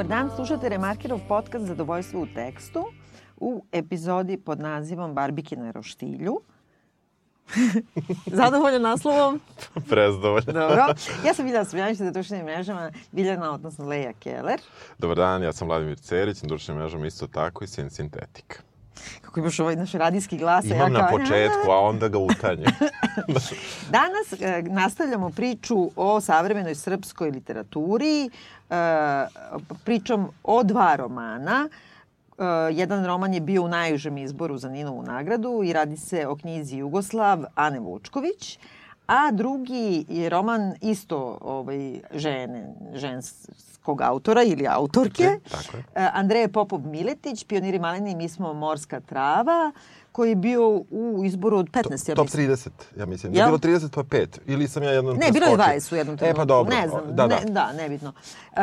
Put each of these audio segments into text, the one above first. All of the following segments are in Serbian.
Dobar dan, slušate Remarkerov podcast Zadovoljstvo u tekstu u epizodi pod nazivom Barbike na roštilju. Zadovoljan naslovom? Prezdovoljan. Dobro. Ja sam Biljana Srbljanić na društvenim mrežama, Biljana, odnosno Leja Keller. Dobar dan, ja sam Vladimir Cerić, na društvenim mrežama isto tako i Sin Sintetika. Kako imaš ovaj naš radijski glas. Imam ja na kao- početku, a onda ga utanje. Danas e, nastavljamo priču o savremenoj srpskoj literaturi, e, pričom o dva romana. E, jedan roman je bio u najužem izboru za Ninovu nagradu i radi se o knjizi Jugoslav Ane Vučković, a drugi je roman isto ovaj, žene, ženskog autora ili autorke. Tako je. E, Andreje Popov Miletić, Pioniri maleni, mi smo morska trava, koji je bio u izboru od 15, ja Top mislim. 30, ja mislim. Jel? Je bilo 30 pa 5. Ili sam ja jednom Ne, bilo je preskočio? 20 u jednom E, trenutku. pa dobro. Ne znam, Da, da. Ne, da nebitno. Uh,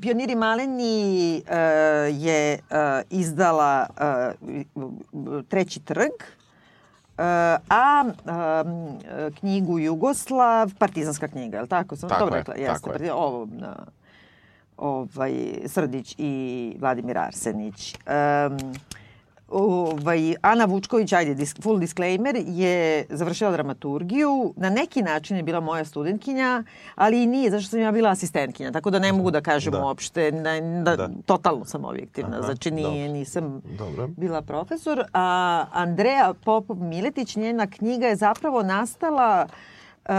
Pioniri maleni uh, je uh, izdala uh, treći trg, a um, knjigu Jugoslav, partizanska knjiga, je li tako? Sam Tako dobro je, rekla? Jeste, tako je. parti- Ovo, ovaj, Srdić i Vladimir Arsenić. Um, ovaj, Ana Vučković, ajde, dis, full disclaimer, je završila dramaturgiju. Na neki način je bila moja studentkinja, ali i nije, zašto sam ja bila asistentkinja. Tako da ne mogu da kažem Da. uopšte, da, da, Da. totalno sam objektivna. Aha, znači nije, dobro. nisam Dobro. bila profesor. A Andreja Popov Miletić, njena knjiga je zapravo nastala uh,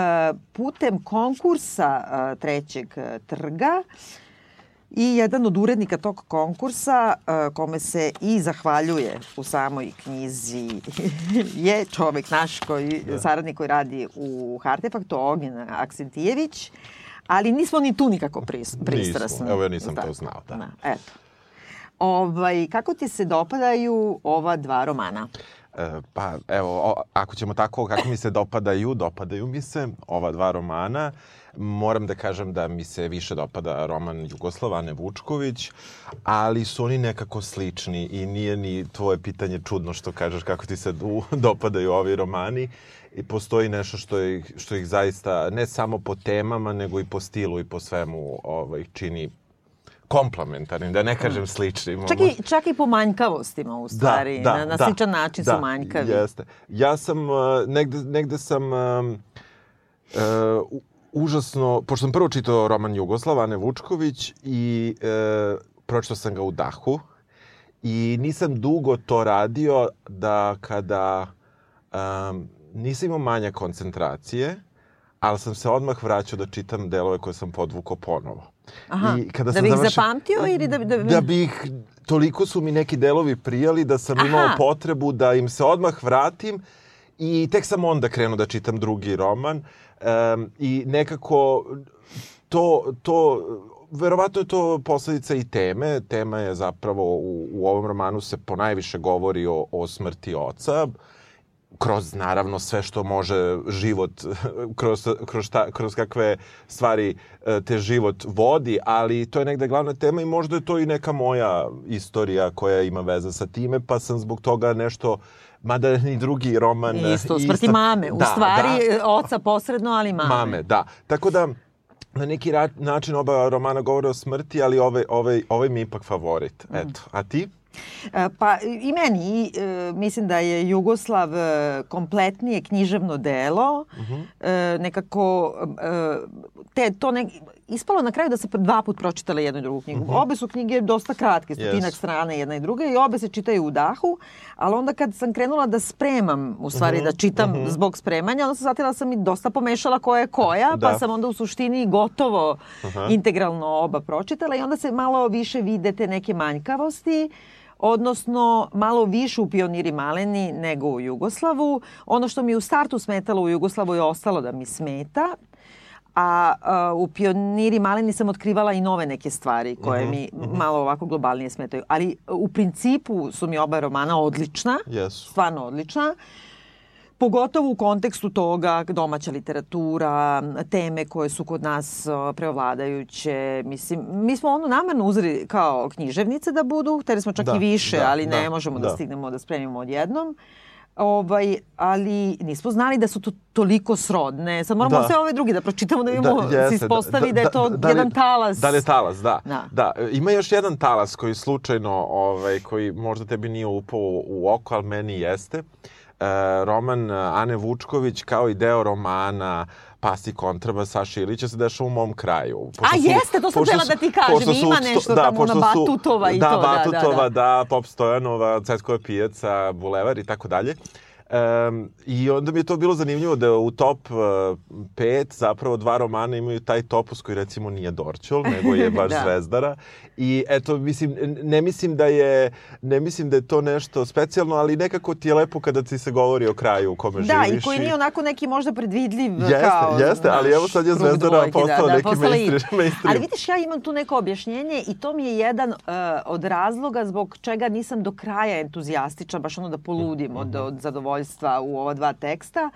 putem konkursa uh, trećeg uh, trga i jedan od urednika tog konkursa uh, kome se i zahvaljuje u samoj knjizi je čovek naš koji, Da. saradnik koji radi u Hartefaktu, Ognjen Aksentijević, ali nismo ni tu nikako pris, pristrasni. Nismo. Evo, ja nisam Da. to znao, da. da eto. Ovaj, kako ti se dopadaju ova dva romana? E, pa evo, o, ako ćemo tako, kako mi se dopadaju, dopadaju mi se ova dva romana. Moram da kažem da mi se više dopada roman Jugoslava Ane Vučković, ali su oni nekako slični i nije ni tvoje pitanje čudno što kažeš kako ti se dopadaju ovi romani. I postoji nešto što ih, što ih zaista, ne samo po temama, nego i po stilu i po svemu ovaj, čini komplementarnim, da ne kažem sličnim. Čak i, čak i po manjkavostima u stvari. na, na sličan način su manjkavi. Jeste. Ja sam, uh, negde, negde sam uh, u- užasno, pošto sam prvo čitao roman Jugoslav, Ane Vučković i uh, pročitao sam ga u dahu i nisam dugo to radio da kada um, nisam imao manja koncentracije, ali sam se odmah vraćao da čitam delove koje sam podvukao ponovo. Aha, I kada da sam bi ih završio- zapamtio ili da bi... Da, bi... da bi ih, toliko su mi neki delovi prijali da sam Aha. imao potrebu da im se odmah vratim i tek sam onda krenuo da čitam drugi roman um, i nekako to, to verovatno je to posledica i teme. Tema je zapravo u, u ovom romanu se ponajviše govori o, o smrti oca kroz naravno sve što može život, kroz, kroz, šta, kroz kakve stvari e, te život vodi, ali to je negde glavna tema i možda je to i neka moja istorija koja ima veze sa time, pa sam zbog toga nešto mada ni drugi roman... Isto, smrti mame. U Da, stvari, da. oca posredno, ali mame. Mame, da. Tako da, na neki način oba romana govore o smrti, ali ovaj, ovaj, ovaj mi je ipak favorit. Mm. Eto, a ti? E, Pa i meni, e, mislim da je Jugoslav e, kompletnije književno delo, e, nekako e, te, to ne, ispalo na kraju da sam dva put pročitala jednu i drugu knjigu. Obe su knjige dosta kratke, stotinak Yes. strane jedna i druga i obe se čitaju u dahu, ali onda kad sam krenula da spremam, u stvari da čitam zbog spremanja, onda sam shvatila da sam i dosta pomešala koja je koja, pa Da. sam onda u suštini gotovo integralno oba pročitala i onda se malo više vide te neke manjkavosti odnosno malo više u Pioniri Maleni nego u Jugoslavu. Ono što mi u startu smetalo u Jugoslavu je ostalo da mi smeta, a, a u Pioniri Maleni sam otkrivala i nove neke stvari koje mi malo ovako globalnije smetaju. Ali u principu su mi oba romana odlična, Jesu. stvarno odlična. Pogotovo u kontekstu toga domaća literatura, teme koje su kod nas preovladajuće. Mislim, mi smo ono namerno uzeli kao književnice da budu, hteli smo čak Da, i više, da, ali ne da, možemo da, da. stignemo da spremimo odjednom. Ovaj, ali nismo znali da su to toliko srodne. Sad moramo Da. sve ove drugi da pročitamo da vidimo, Da, da, jeste, se ispostavi da, da, je to da, da li- jedan talas. Da li je talas, da. Da. da. Ima još jedan talas koji slučajno, ovaj, koji možda tebi nije upao u, oko, ali meni jeste. E, roman e, Ane Vučković kao i deo romana Pasti kontraba Saša Ilića se dešava u mom kraju. A, jeste, to sam pošto htela da ti kažem, pošto su ima sto- nešto tamo, pošto ona su- Batutova i da, to, da, da, Batutova, da. da, Pop Stojanova, Cetkova pijaca, Bulevar i tako dalje. Um, I onda mi je to bilo zanimljivo da u top 5 zapravo dva romana imaju taj topus koji recimo nije Dorćol, nego je baš Da. Zvezdara. I eto, mislim, ne mislim da je, ne mislim da je to nešto specijalno, ali nekako ti je lepo kada ti se govori o kraju u kome Da, živiš. i koji nije onako neki možda predvidljiv Jeste, kao... jeste, ali evo sad je Zvezdara dvojki, postala neki postala i- mainstream- mainstream. Ali vidiš, ja imam tu neko objašnjenje i to mi je jedan uh, od razloga zbog čega nisam do kraja entuzijastična, baš ono da poludim od, Mhm. od zadovoljstva u ova dva teksta.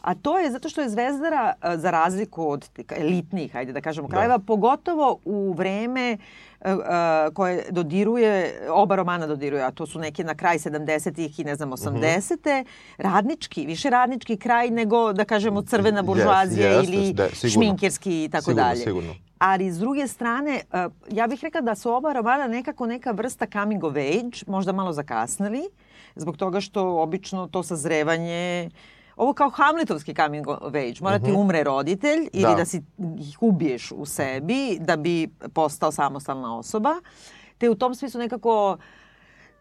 A to je zato što je Zvezdara, uh, za razliku od elitnih, ajde da kažemo, krajeva, pogotovo u vreme uh, uh, koje dodiruje, oba romana dodiruje, a to su neke na kraj 70-ih i ne znam 80-te, radnički, više radnički kraj nego, da kažemo, crvena Yes, buržuazija yes, ili da, sigurno. šminkerski i tako Sigurno, dalje. sigurno. Ali s druge strane, uh, ja bih rekla da su oba romana nekako neka vrsta coming of age, možda malo zakasnili, zbog toga što obično to sazrevanje Ovo kao Hamletovski coming of age. Mora ti umre roditelj ili Da. da si ih ubiješ u sebi da bi postao samostalna osoba. Te u tom smislu nekako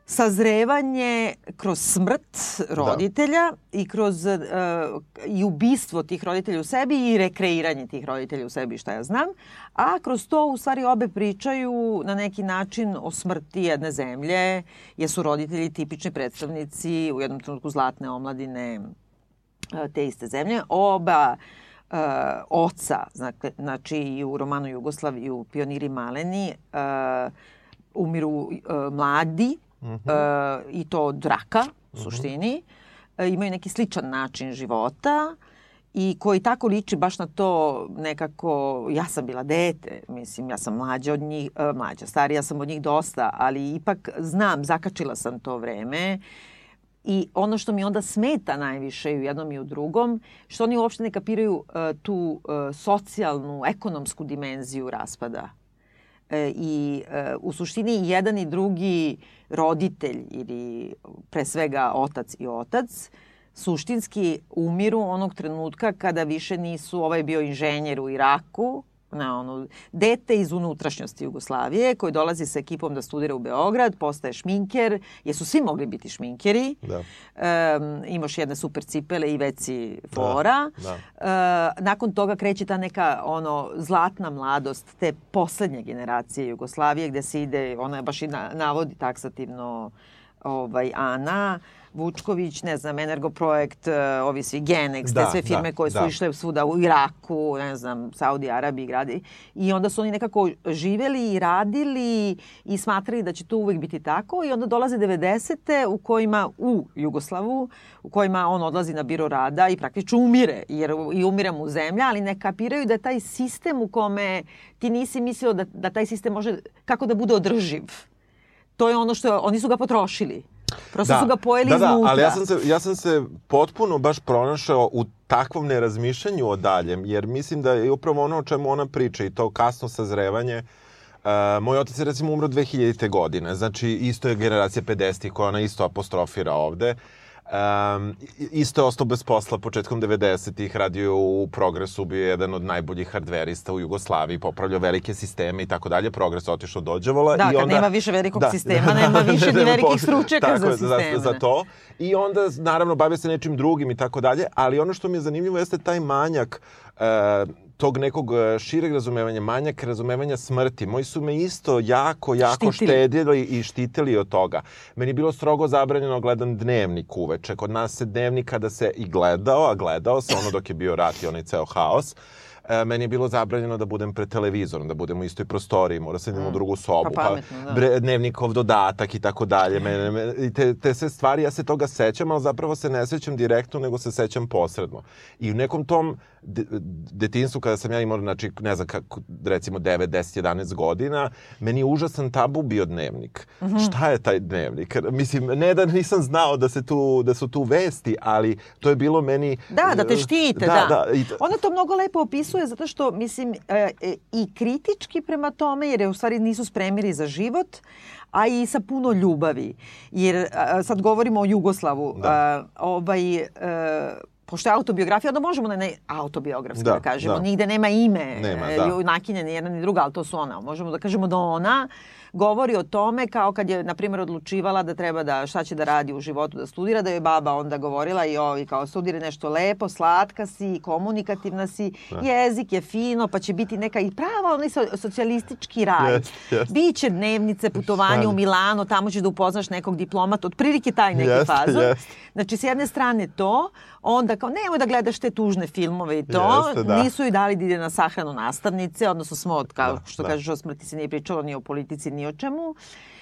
sazrevanje kroz smrt roditelja i kroz uh, i ubistvo tih roditelja u sebi i rekreiranje tih roditelja u sebi, šta ja znam. A kroz to u stvari obe pričaju na neki način o smrti jedne zemlje, jer su roditelji tipični predstavnici u jednom trenutku zlatne omladine e, te iste zemlje. Oba e, oca, znači, znači i u romanu Jugoslav i u Pioniri maleni, e, umiru e, mladi e, i to od raka u suštini. E, imaju neki sličan način života i koji tako liči baš na to nekako, ja sam bila dete, mislim, ja sam mlađa od njih, e, mlađa, starija sam od njih dosta, ali ipak znam, zakačila sam to vreme I ono što mi onda smeta najviše i u jednom i u drugom, što oni uopšte ne kapiraju uh, tu uh, socijalnu, ekonomsku dimenziju raspada. E, I uh, u suštini jedan i drugi roditelj ili pre svega otac i otac suštinski umiru onog trenutka kada više nisu, ovaj bio inženjer u Iraku, na ono, dete iz unutrašnjosti Jugoslavije koji dolazi sa ekipom da studira u Beograd, postaje šminker, jer su svi mogli biti šminkeri. Da. Um, imaš jedne super cipele i veci fora. da. E, nakon toga kreće ta neka ono zlatna mladost te poslednje generacije Jugoslavije gde se ide, ona je baš i na, navodi taksativno ovaj, Ana, Vučković, ne znam, Energoprojekt, e, ovi svi Genex, Da, te sve firme da, koje su da. išle svuda u Iraku, ne znam, Saudi Arabiji gradi. I onda su oni nekako živeli i radili i smatrali da će to uvek biti tako i onda dolaze 90. u kojima u Jugoslavu, u kojima on odlazi na biro rada i praktično umire, jer i umire mu zemlja, ali ne kapiraju da taj sistem u kome ti nisi mislio da, da taj sistem može, kako da bude održiv. To je ono što, oni su ga potrošili. Prosto su ga pojeli da, da, iznutra. ali ja sam, se, ja sam se potpuno baš pronašao u takvom nerazmišljanju o daljem, jer mislim da je upravo ono o čemu ona priča i to kasno sazrevanje, Uh, moj otac je recimo umro 2000. godine, znači isto je generacija 50-ih koja ona isto apostrofira ovde. Um, isto je ostao bez posla početkom 90-ih, radio u Progresu, bio je jedan od najboljih hardverista u Jugoslaviji, popravljao velike sisteme i tako dalje. Progres otišao dođevala. Da, i kad onda, nema više velikog sistema, nema više ni velikih stručnjaka tako za sisteme. Za, za to. I onda, naravno, bavio se nečim drugim i tako dalje, ali ono što mi je zanimljivo jeste taj manjak e, tog nekog e, šireg razumevanja, manjak razumevanja smrti. Moji su me isto jako, jako Štitili. štedili i štitili od toga. Meni je bilo strogo zabranjeno gledam dnevnik uveče. Kod nas se dnevnik kada se i gledao, a gledao se ono dok je bio rat i onaj ceo haos, e, meni je bilo zabranjeno da budem pred televizorom, da budem u istoj prostoriji, mora se idem u drugu sobu, Pa pametno, da. bre, dnevnikov dodatak i tako dalje. Mene, mene, i te, te sve stvari, ja se toga sećam, ali zapravo se ne sećam direktno, nego se sećam posredno. I u nekom tom de, detinstvu, kada sam ja imao, znači, ne znam, kako, recimo 9, 10, 11 godina, meni je užasan tabu bio dnevnik. Mm. -hmm. Šta je taj dnevnik? Mislim, ne da nisam znao da, se tu, da su tu vesti, ali to je bilo meni... Da, da te štite, da. da. i, Ona to mnogo lepo opisuje zato što, mislim, e, e, i kritički prema tome, jer je u stvari nisu spremili za život, a i sa puno ljubavi. Jer a, sad govorimo o Jugoslavu. Da. A, ovaj, e, pošto je autobiografija, onda možemo na ne autobiografski da, Da, da kažemo. da. Nigde nema ime Nema, e, da. junakinja ni jedna ni druga, ali to su ona. Možemo da kažemo da ona govori o tome kao kad je, na primjer, odlučivala da treba da, šta će da radi u životu, da studira, da joj baba onda govorila i ovi kao studira nešto lepo, slatka si, komunikativna si, jezik je fino, pa će biti neka i prava onaj so, socijalistički raj. Jest, jest. Biće dnevnice, putovanje u. Milano, tamo ćeš da upoznaš nekog diplomata, otprilike taj neki Jeste, fazon. jeste. Znači, s jedne strane to, onda kao nemoj da gledaš te tužne filmove i to. Jeste, da. Nisu i dali da ide na sahranu nastavnice, odnosno smo, od, kao Da, što da. kažeš, o smrti se nije pričalo ni o politici, ni o čemu.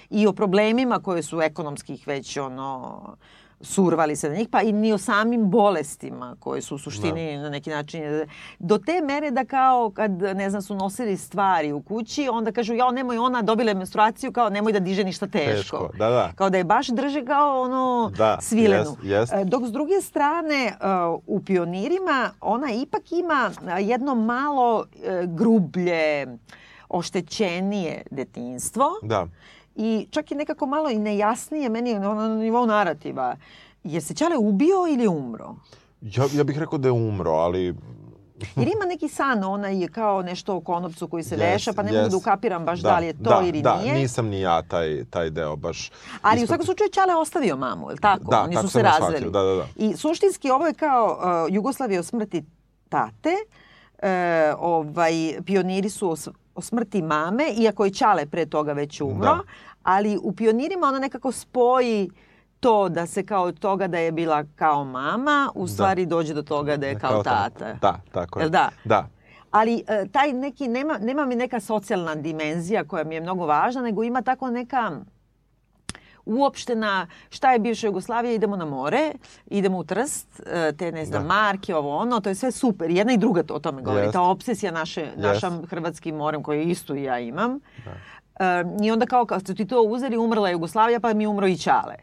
I o problemima koje su ekonomskih već ono survali se na njih, pa i ni o samim bolestima koje su u suštini na neki način do te mere da kao kad ne znam su nosili stvari u kući, onda kažu ja nemoj ona dobila menstruaciju kao nemoj da diže ništa teško. Teško, da, da. Kao da je baš drže kao ono Da, svilenu. jest, jest. E, Dok s druge strane uh, u pionirima ona ipak ima a, jedno malo e, grublje, oštećenije detinstvo Da. i čak i nekako malo i nejasnije meni na, na nivou narativa. Je se Čale ubio ili umro? Ja, ja bih rekao da je umro, ali Jer ima neki san, onaj je kao nešto o konopcu koji se Yes, veša, pa ne mogu yes. da ukapiram baš da, li je to da, ili da, nije. Da, nisam ni ja taj, taj deo baš... Ali u isto- svakom slučaju Čale ostavio mamu, je li tako? Da, Oni tako su se razveli. shvatio, da, da, da. I suštinski ovo je kao uh, Jugoslavija o smrti tate, e, ovaj, pioniri su o, smrti mame, iako je Čale pre toga već umro, Da. ali u pionirima ona nekako spoji to da se kao toga da je bila kao mama, u stvari dođe do toga da je kao, tata. Da, tako je. Jel da? Da. Ali e, taj neki, nema, nema mi neka socijalna dimenzija koja mi je mnogo važna, nego ima tako neka uopštena šta je bivša Jugoslavija, idemo na more, idemo u Trst, e, te ne znam, Da. marke, ovo ono, to je sve super. Jedna i druga to o tome govori. Jest. Ta obsesija naše, našam hrvatskim morem koju isto i ja imam. E, I onda kao kad ste ti to uzeli, umrla je Jugoslavija, pa mi umro i Čale.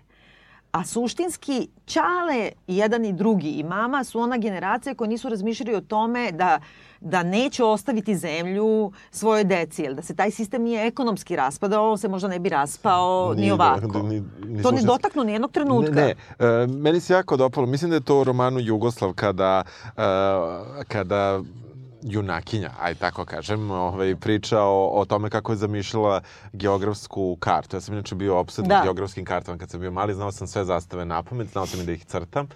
A suštinski, Čale, jedan i drugi i mama su ona generacija koja nisu razmišljali o tome da da neće ostaviti zemlju svoje deci, jer da se taj sistem nije ekonomski raspadao, on se možda ne bi raspao ni Nije, ovako. ni- ni to ne dotaknu ni jednog trenutka. Ne, ne. E, meni se jako dopalo. Mislim da je to u romanu Jugoslav kada, e, kada junakinja, aj tako kažem, ovaj, priča o, o tome kako je zamišljala geografsku kartu. Ja sam inače bio opsednut Da. geografskim kartama kad sam bio mali, znao sam sve zastave na pamet, znao sam i da ih crtam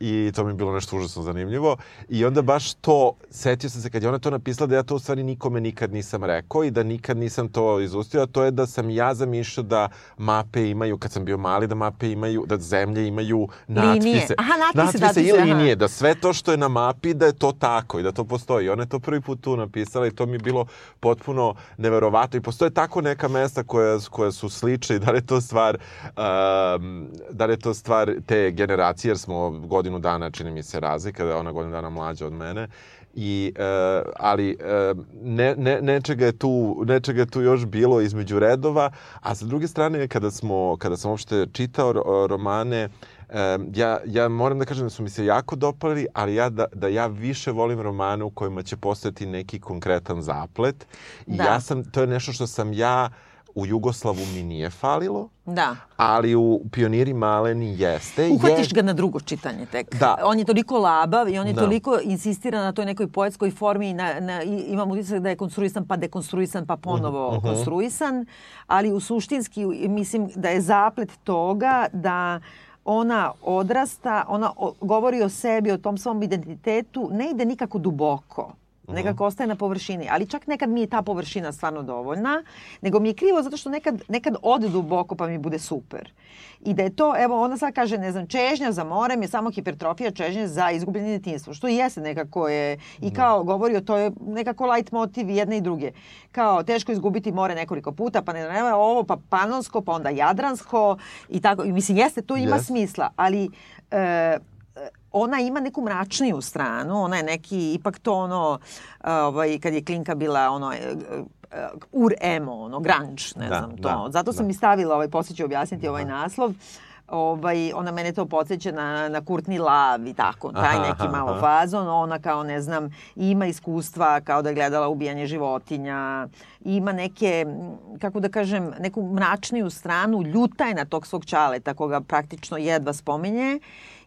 i to mi je bilo nešto užasno zanimljivo. I onda baš to, setio sam se kad je ona to napisala da ja to u stvari nikome nikad nisam rekao i da nikad nisam to izustio, a to je da sam ja zamišljao da mape imaju, kad sam bio mali, da mape imaju, da zemlje imaju Linije. natpise. Aha, natpise, i natpise, aha. linije, da sve to što je na mapi, da je to tako i da to postoji. Ona je to prvi put tu napisala i to mi je bilo potpuno neverovatno. I postoje tako neka mesta koja, koja su slične i da li je to stvar um, da li je to stvar te generacije, jer smo godinu dana, čini mi se, razlika, da je ona godinu dana mlađa od mene. I, e, ali e, ne, ne, nečega, je tu, nečega je tu još bilo između redova, a sa druge strane kada, smo, kada sam uopšte čitao ro- romane, e, ja, ja moram da kažem da su mi se jako dopali, ali ja da, da ja više volim romane u kojima će postati neki konkretan zaplet. I Da. ja sam, to je nešto što sam ja u Jugoslavu mi nije falilo, Da. ali u Pioniri maleni jeste. Uhvatiš Je- ga na drugo čitanje tek. Da. On je toliko labav i on je Da. toliko insistira na toj nekoj poetskoj formi i, na, na, i imam utisak da je konstruisan pa dekonstruisan pa ponovo Mhm, konstruisan, ali u suštinski mislim da je zaplet toga da ona odrasta, ona govori o sebi, o tom svom identitetu, ne ide nikako duboko. Nekako ostaje na površini. Ali čak nekad mi je ta površina stvarno dovoljna, nego mi je krivo zato što nekad, nekad ode duboko pa mi bude super. I da je to, evo ona sad kaže, ne znam, čežnja za morem je samo hipertrofija čežnje za izgubljeno djetinjstvo. Što i jeste nekako je, i kao govori o to je nekako light motiv jedne i druge. Kao teško izgubiti more nekoliko puta, pa ne nema ovo, pa panonsko, pa onda jadransko i tako. I mislim, jeste, to ima Jest. smisla, ali e, ona ima neku mračniju stranu, ona je neki, ipak to ono, ovaj, kad je Klinka bila ono, e, e, ur emo, ono, grunge, ne Da, znam to. da, Zato sam da. i stavila, ovaj, poslije ću objasniti ovaj naslov, ovaj, ona mene to podsjeća na, na Courtney Love i tako, taj Aha, neki aha, malo aha. fazon, ona kao ne znam, ima iskustva kao da je gledala ubijanje životinja, ima neke, kako da kažem, neku mračniju stranu, ljuta je na tog svog čaleta koga praktično jedva spominje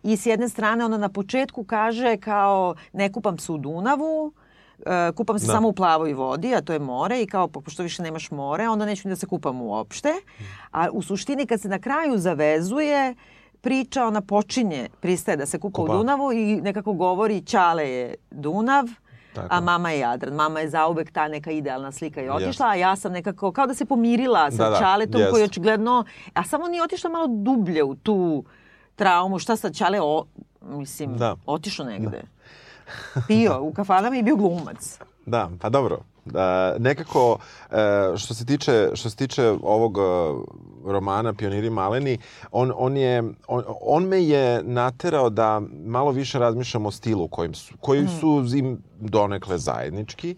i s jedne strane ona na početku kaže kao ne kupam se u Dunavu, e, kupam se Da. samo u plavoj vodi, a to je more i kao po- pošto više nemaš more, onda neću ni da se kupam uopšte. A u suštini kad se na kraju zavezuje, priča ona počinje, pristaje da se kupa Kupa. u Dunavu i nekako govori Ćale je Dunav, Tako. a mama je Jadran. Mama je zauvek ta neka idealna slika i otišla, a ja sam nekako kao da se pomirila sa Da, da, Ćaletom koji jest. očigledno, a samo nije otišla malo dublje u tu traumu. Šta sad Ćale, o, mislim, Da. otišao negde. Pio u kafanama i bio glumac. Da, pa dobro. Da, nekako, e, što se tiče, što se tiče ovog e, romana Pioniri maleni, on, on, je, on, on me je naterao da malo više razmišljam o stilu kojim su, koji su im donekle zajednički.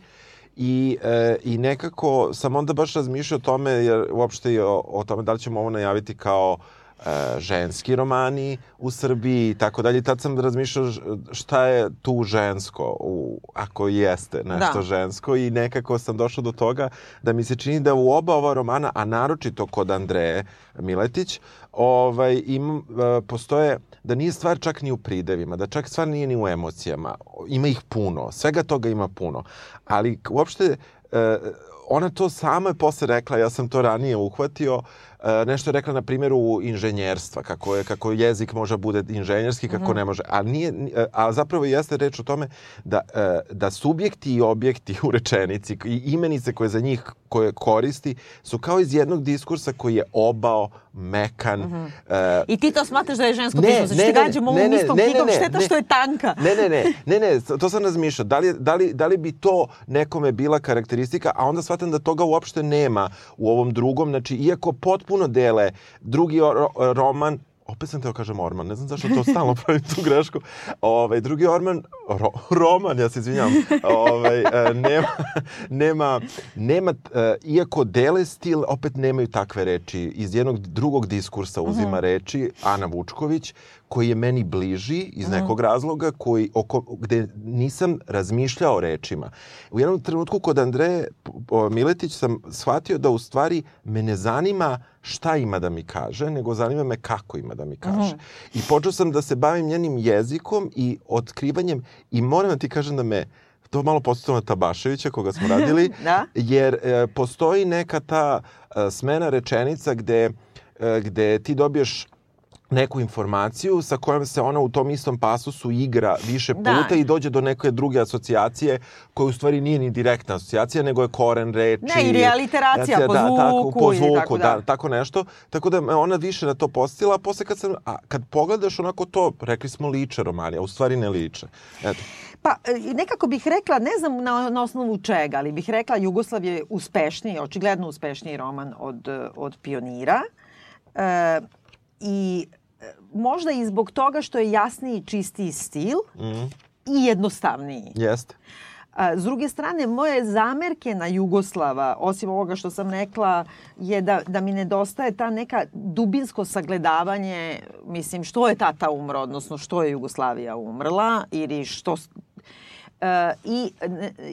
I, e, I nekako sam onda baš razmišljao o tome, jer uopšte i o, o tome da li ćemo ovo najaviti kao e, ženski romani u Srbiji i tako dalje. Tad sam razmišljao šta je tu žensko, u, ako jeste nešto Da. žensko i nekako sam došao do toga da mi se čini da u oba ova romana, a naročito kod Andreje Miletić, ovaj, im, e, postoje da nije stvar čak ni u pridevima, da čak stvar nije ni u emocijama. Ima ih puno, svega toga ima puno. Ali uopšte e, ona to sama je posle rekla, ja sam to ranije uhvatio, e, nešto je rekla na primjeru inženjerstva, kako je kako jezik može bude inženjerski, kako ne može. A nije ni- e, a zapravo jeste reč o tome da e, da subjekti i objekti u rečenici i imenice koje za njih koje koristi su kao iz jednog diskursa koji je obao, mekan. e, I ti to smatraš da je žensko Ne, pismo, znači ne, ti ne, gađamo ne, ovom ne, istom ne, ne, knjigom, ne, šteta ne. što je tanka. Ne, ne, ne, ne, ne, to sam razmišljao. Da, li, da, li, da li bi to nekome bila karakteristika, a onda shvatam da toga uopšte nema u ovom drugom, znači iako potpuno dele drugi roman, opet sam teo kažem Orman, ne znam zašto to stalno pravim tu grešku. Ovaj, drugi Orman, ro, roman, ja se izvinjam, ovaj, e, nema, nema, nema e, iako dele stil, opet nemaju takve reči. Iz jednog drugog diskursa uzima reči Ana Vučković, koji je meni bliži iz nekog razloga koji, oko, gde nisam razmišljao rečima. U jednom trenutku kod Andreje Miletić sam shvatio da u stvari me ne zanima šta ima da mi kaže, nego zanima me kako ima da mi kaže. I počeo sam da se bavim njenim jezikom i otkrivanjem i moram da ti kažem da me to malo podsjetilo na Tabaševića koga smo radili, Da. jer e, postoji neka ta e, smena rečenica gde, e, gde ti dobiješ neku informaciju sa kojom se ona u tom istom pasusu igra više Da. puta i dođe do neke druge asocijacije koja u stvari nije ni direktna asocijacija, nego je koren reči. Ne, ili je aliteracija po da, tako, zvuku po ili zvuku, tako, da. da. tako nešto. Tako da me ona više na to postila, a posle kad sam, a kad pogledaš onako to, rekli smo liče romani, a u stvari ne liče. Eto. Pa e, nekako bih rekla, ne znam na, na osnovu čega, ali bih rekla Jugoslav je uspešniji, očigledno uspešniji roman od, od Pionira. E, I možda i zbog toga što je jasniji i čistiji stil i jednostavniji. Jeste. A, S druge strane, moje zamerke na Jugoslava, osim ovoga što sam rekla, je da, da mi nedostaje ta neka dubinsko sagledavanje, mislim, što je tata umro, odnosno što je Jugoslavija umrla ili što... E, i,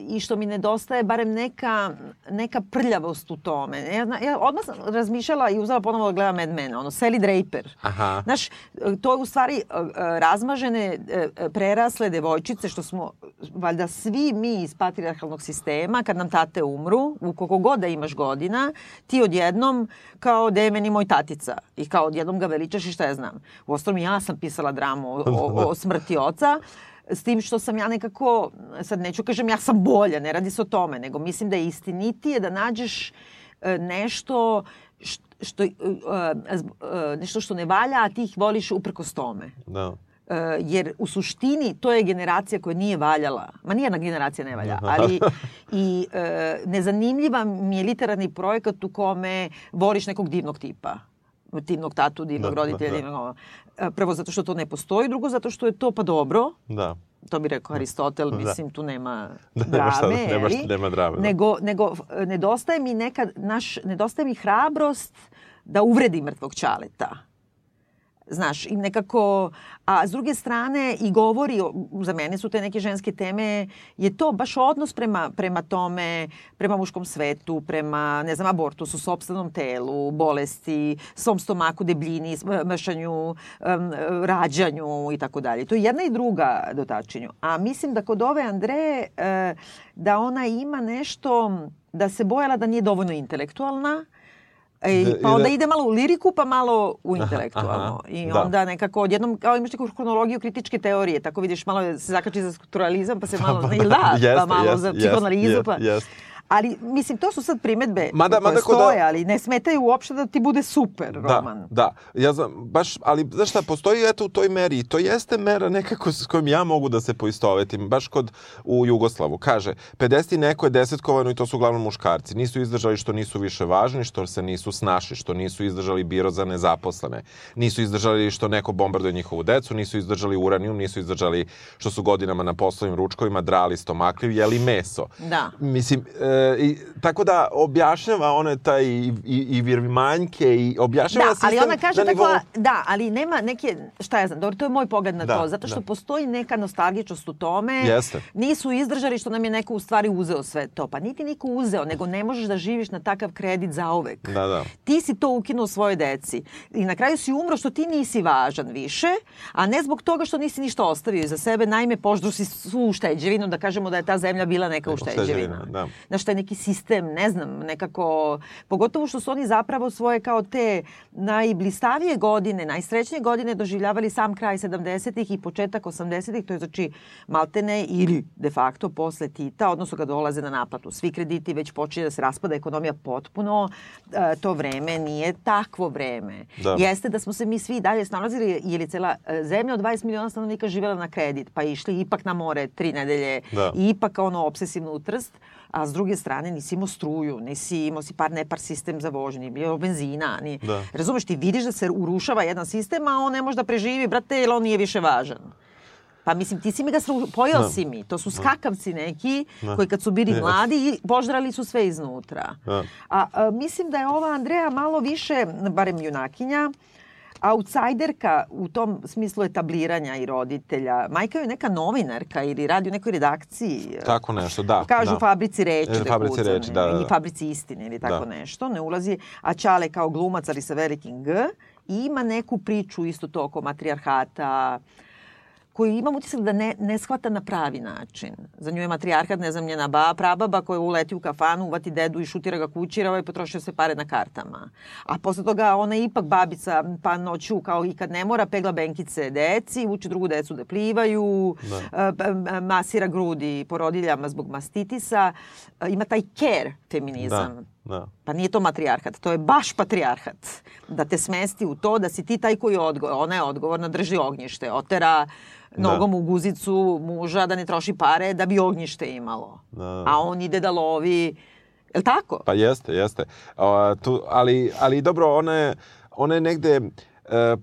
I što mi nedostaje barem neka, neka prljavost u tome. Ja, ja odmah sam razmišljala i uzela ponovo da gledam Mad Men, ono, Sally Draper. Aha. Znaš, to je u stvari e, e, razmažene, prerasle devojčice, što smo valjda svi mi iz patrijarhalnog sistema, kad nam tate umru, u koliko god da imaš godina, ti odjednom kao da je meni moj tatica. I kao odjednom ga veličaš i šta ja znam. U ostalom ja sam pisala dramu o, o, o smrti oca. S tim što sam ja nekako, sad neću kažem ja sam bolja, ne radi se o tome, nego mislim da je istinitije da nađeš e, nešto što, nešto što ne valja, a ti ih voliš uprkos tome. Da. jer u suštini to je generacija koja nije valjala. Ma nijedna generacija ne valja, ali i nezanimljiva mi je literarni projekat u kome voliš nekog divnog tipa divnog tatu, divnog da, roditelja, da, da. divnog... Prvo zato što to ne postoji, drugo zato što je to pa dobro. Da. To bi rekao Aristotel, da. mislim, tu nema da, drame. Šta, nema, šta, nema drame. Da. Nego, nego nedostaje mi nekad, naš, nedostaje mi hrabrost da uvredi mrtvog čaleta Znaš, i nekako, a s druge strane i govori, za mene su te neke ženske teme, je to baš odnos prema, prema tome, prema muškom svetu, prema, ne znam, abortusu, sobstvenom telu, bolesti, svom stomaku, debljini, mršanju, rađanju i tako dalje. To je jedna i druga dotačenju. A mislim da kod ove Andreje, uh, da ona ima nešto, da se bojala da nije dovoljno intelektualna, I, da, pa onda da... ide malo u liriku, pa malo u intelektualno. Aha, I da. onda nekako odjednom, kao imaš neku kronologiju kritičke teorije, tako vidiš malo se zakači za strukturalizam, pa se malo, pa, ili da, jest, pa malo jest, za psihoanalizu, jest, pa... Jest. Ali, mislim, to su sad primetbe mada, koje mada stoje, da... ali ne smetaju uopšte da ti bude super da, roman. Da, ja znam, baš, ali znaš šta, postoji eto u toj meri i to jeste mera nekako s kojom ja mogu da se poistovetim, baš kod u Jugoslavu. Kaže, 50 neko je desetkovano i to su uglavnom muškarci. Nisu izdržali što nisu više važni, što se nisu snašli, što nisu izdržali biro za nezaposlene. Nisu izdržali što neko bombarduje njihovu decu, nisu izdržali uranijum, nisu izdržali što su godinama na poslovim ručkovima drali stomakljiv, jeli meso. Da. Mislim, e, i, tako da objašnjava one taj i, i, i virmanjke i objašnjava da, sistem ali ona kaže tako, nivou... da, ali nema neke, šta ja znam, dobro, to je moj pogled na da, to, zato što da. postoji neka nostalgičnost u tome. Jeste. Nisu izdržali što nam je neko u stvari uzeo sve to. Pa niti niko uzeo, nego ne možeš da živiš na takav kredit zaovek. Da, da. Ti si to ukinuo svojoj deci. I na kraju si umro što ti nisi važan više, a ne zbog toga što nisi ništa ostavio za sebe. Naime, poždru si svu ušteđevinu, da kažemo da je ta zemlja bila neka ušteđevina. Da. Na taj neki sistem, ne znam, nekako, pogotovo što su oni zapravo svoje kao te najblistavije godine, najsrećnije godine doživljavali sam kraj 70-ih i početak 80-ih, to je znači maltene ili de facto posle Tita, odnosno kad dolaze na naplatu. Svi krediti već počinje da se raspada ekonomija potpuno, e, to vreme nije takvo vreme. Da. Jeste da smo se mi svi dalje snalazili, jer je cela e, zemlja od 20 miliona stanovnika živela na kredit, pa išli ipak na more tri nedelje, da. i ipak ono obsesivno u trst a s druge strane nisi imao struju, nisi imao si par nepar sistem za vožnju, nije bilo benzina. Ni... Da. Razumeš, ti vidiš da se urušava jedan sistem, a on ne može da preživi, brate, jer on nije više važan. Pa mislim, ti si mi ga pojao da. si mi. To su skakavci neki da. koji kad su bili mladi požrali su sve iznutra. Da. A, a mislim da je ova Andreja malo više, barem junakinja, outsiderka u tom smislu etabliranja i roditelja. Majka je neka novinarka ili radi u nekoj redakciji. Tako nešto, da. Kažu da. fabrici reči. E, da fabrici kucane, reči, da, da. I fabrici istine ili tako da. nešto. Ne ulazi. A Čale kao glumac, ali sa velikim G. Ima neku priču isto to oko matrijarhata, koju imam utisak da ne, ne shvata na pravi način. Za nju je matrijarhat, ne znam, njena ba, prababa koja uleti u kafanu, uvati dedu i šutira ga kućirava i potrošio se pare na kartama. A posle toga ona je ipak babica, pa noću kao i kad ne mora, pegla benkice deci, uči drugu decu da plivaju, da. masira grudi porodiljama zbog mastitisa. Ima taj care feminizam. Da. Da. Pa nije to matrijarhat, to je baš patrijarhat. Da te smesti u to da si ti taj koji je odgovor. Ona je odgovorna, drži ognjište, otera nogom da. u guzicu muža da ne troši pare da bi ognjište imalo. Da. A on ide da lovi Je li tako? Pa jeste, jeste. Uh, tu, ali, ali dobro, ona je, ona je negde uh,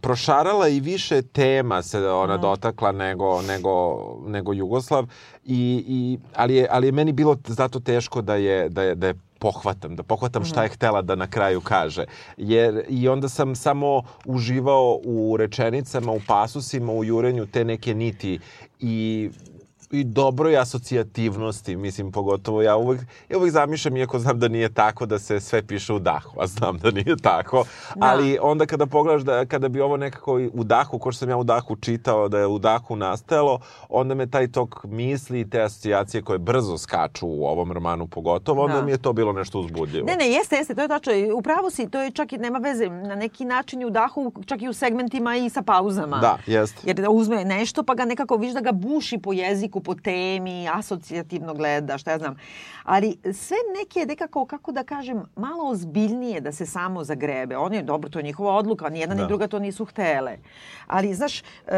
prošarala i više tema se ona mm. dotakla nego, nego, nego Jugoslav. I, i, ali, je, ali je meni bilo zato teško da je, da je, da je pohvatam, da pohvatam šta je mhm. htela da na kraju kaže. Jer i onda sam samo uživao u rečenicama, u pasusima, u jurenju te neke niti i i dobroj asocijativnosti, mislim, pogotovo ja uvek, ja uvek zamišljam, iako znam da nije tako, da se sve piše u dahu, a znam da nije tako, da. ali onda kada pogledaš da, kada bi ovo nekako u dahu, ko što sam ja u dahu čitao, da je u dahu nastajalo, onda me taj tok misli i te asocijacije koje brzo skaču u ovom romanu pogotovo, onda da. mi je to bilo nešto uzbudljivo. Ne, ne, jeste, jeste, to je tačno. Upravo si, to je čak i nema veze, na neki način u dahu, čak i u segmentima i sa pauzama. Da, jeste. Jer da uzme nešto, pa ga nekako viš da ga buši po jeziku, po temi, asocijativno gleda, šta ja znam. Ali sve neke nekako, kako da kažem, malo ozbiljnije da se samo zagrebe. On je, dobro, to je njihova odluka, ni jedna da. ni druga to nisu htele. Ali, znaš, uh,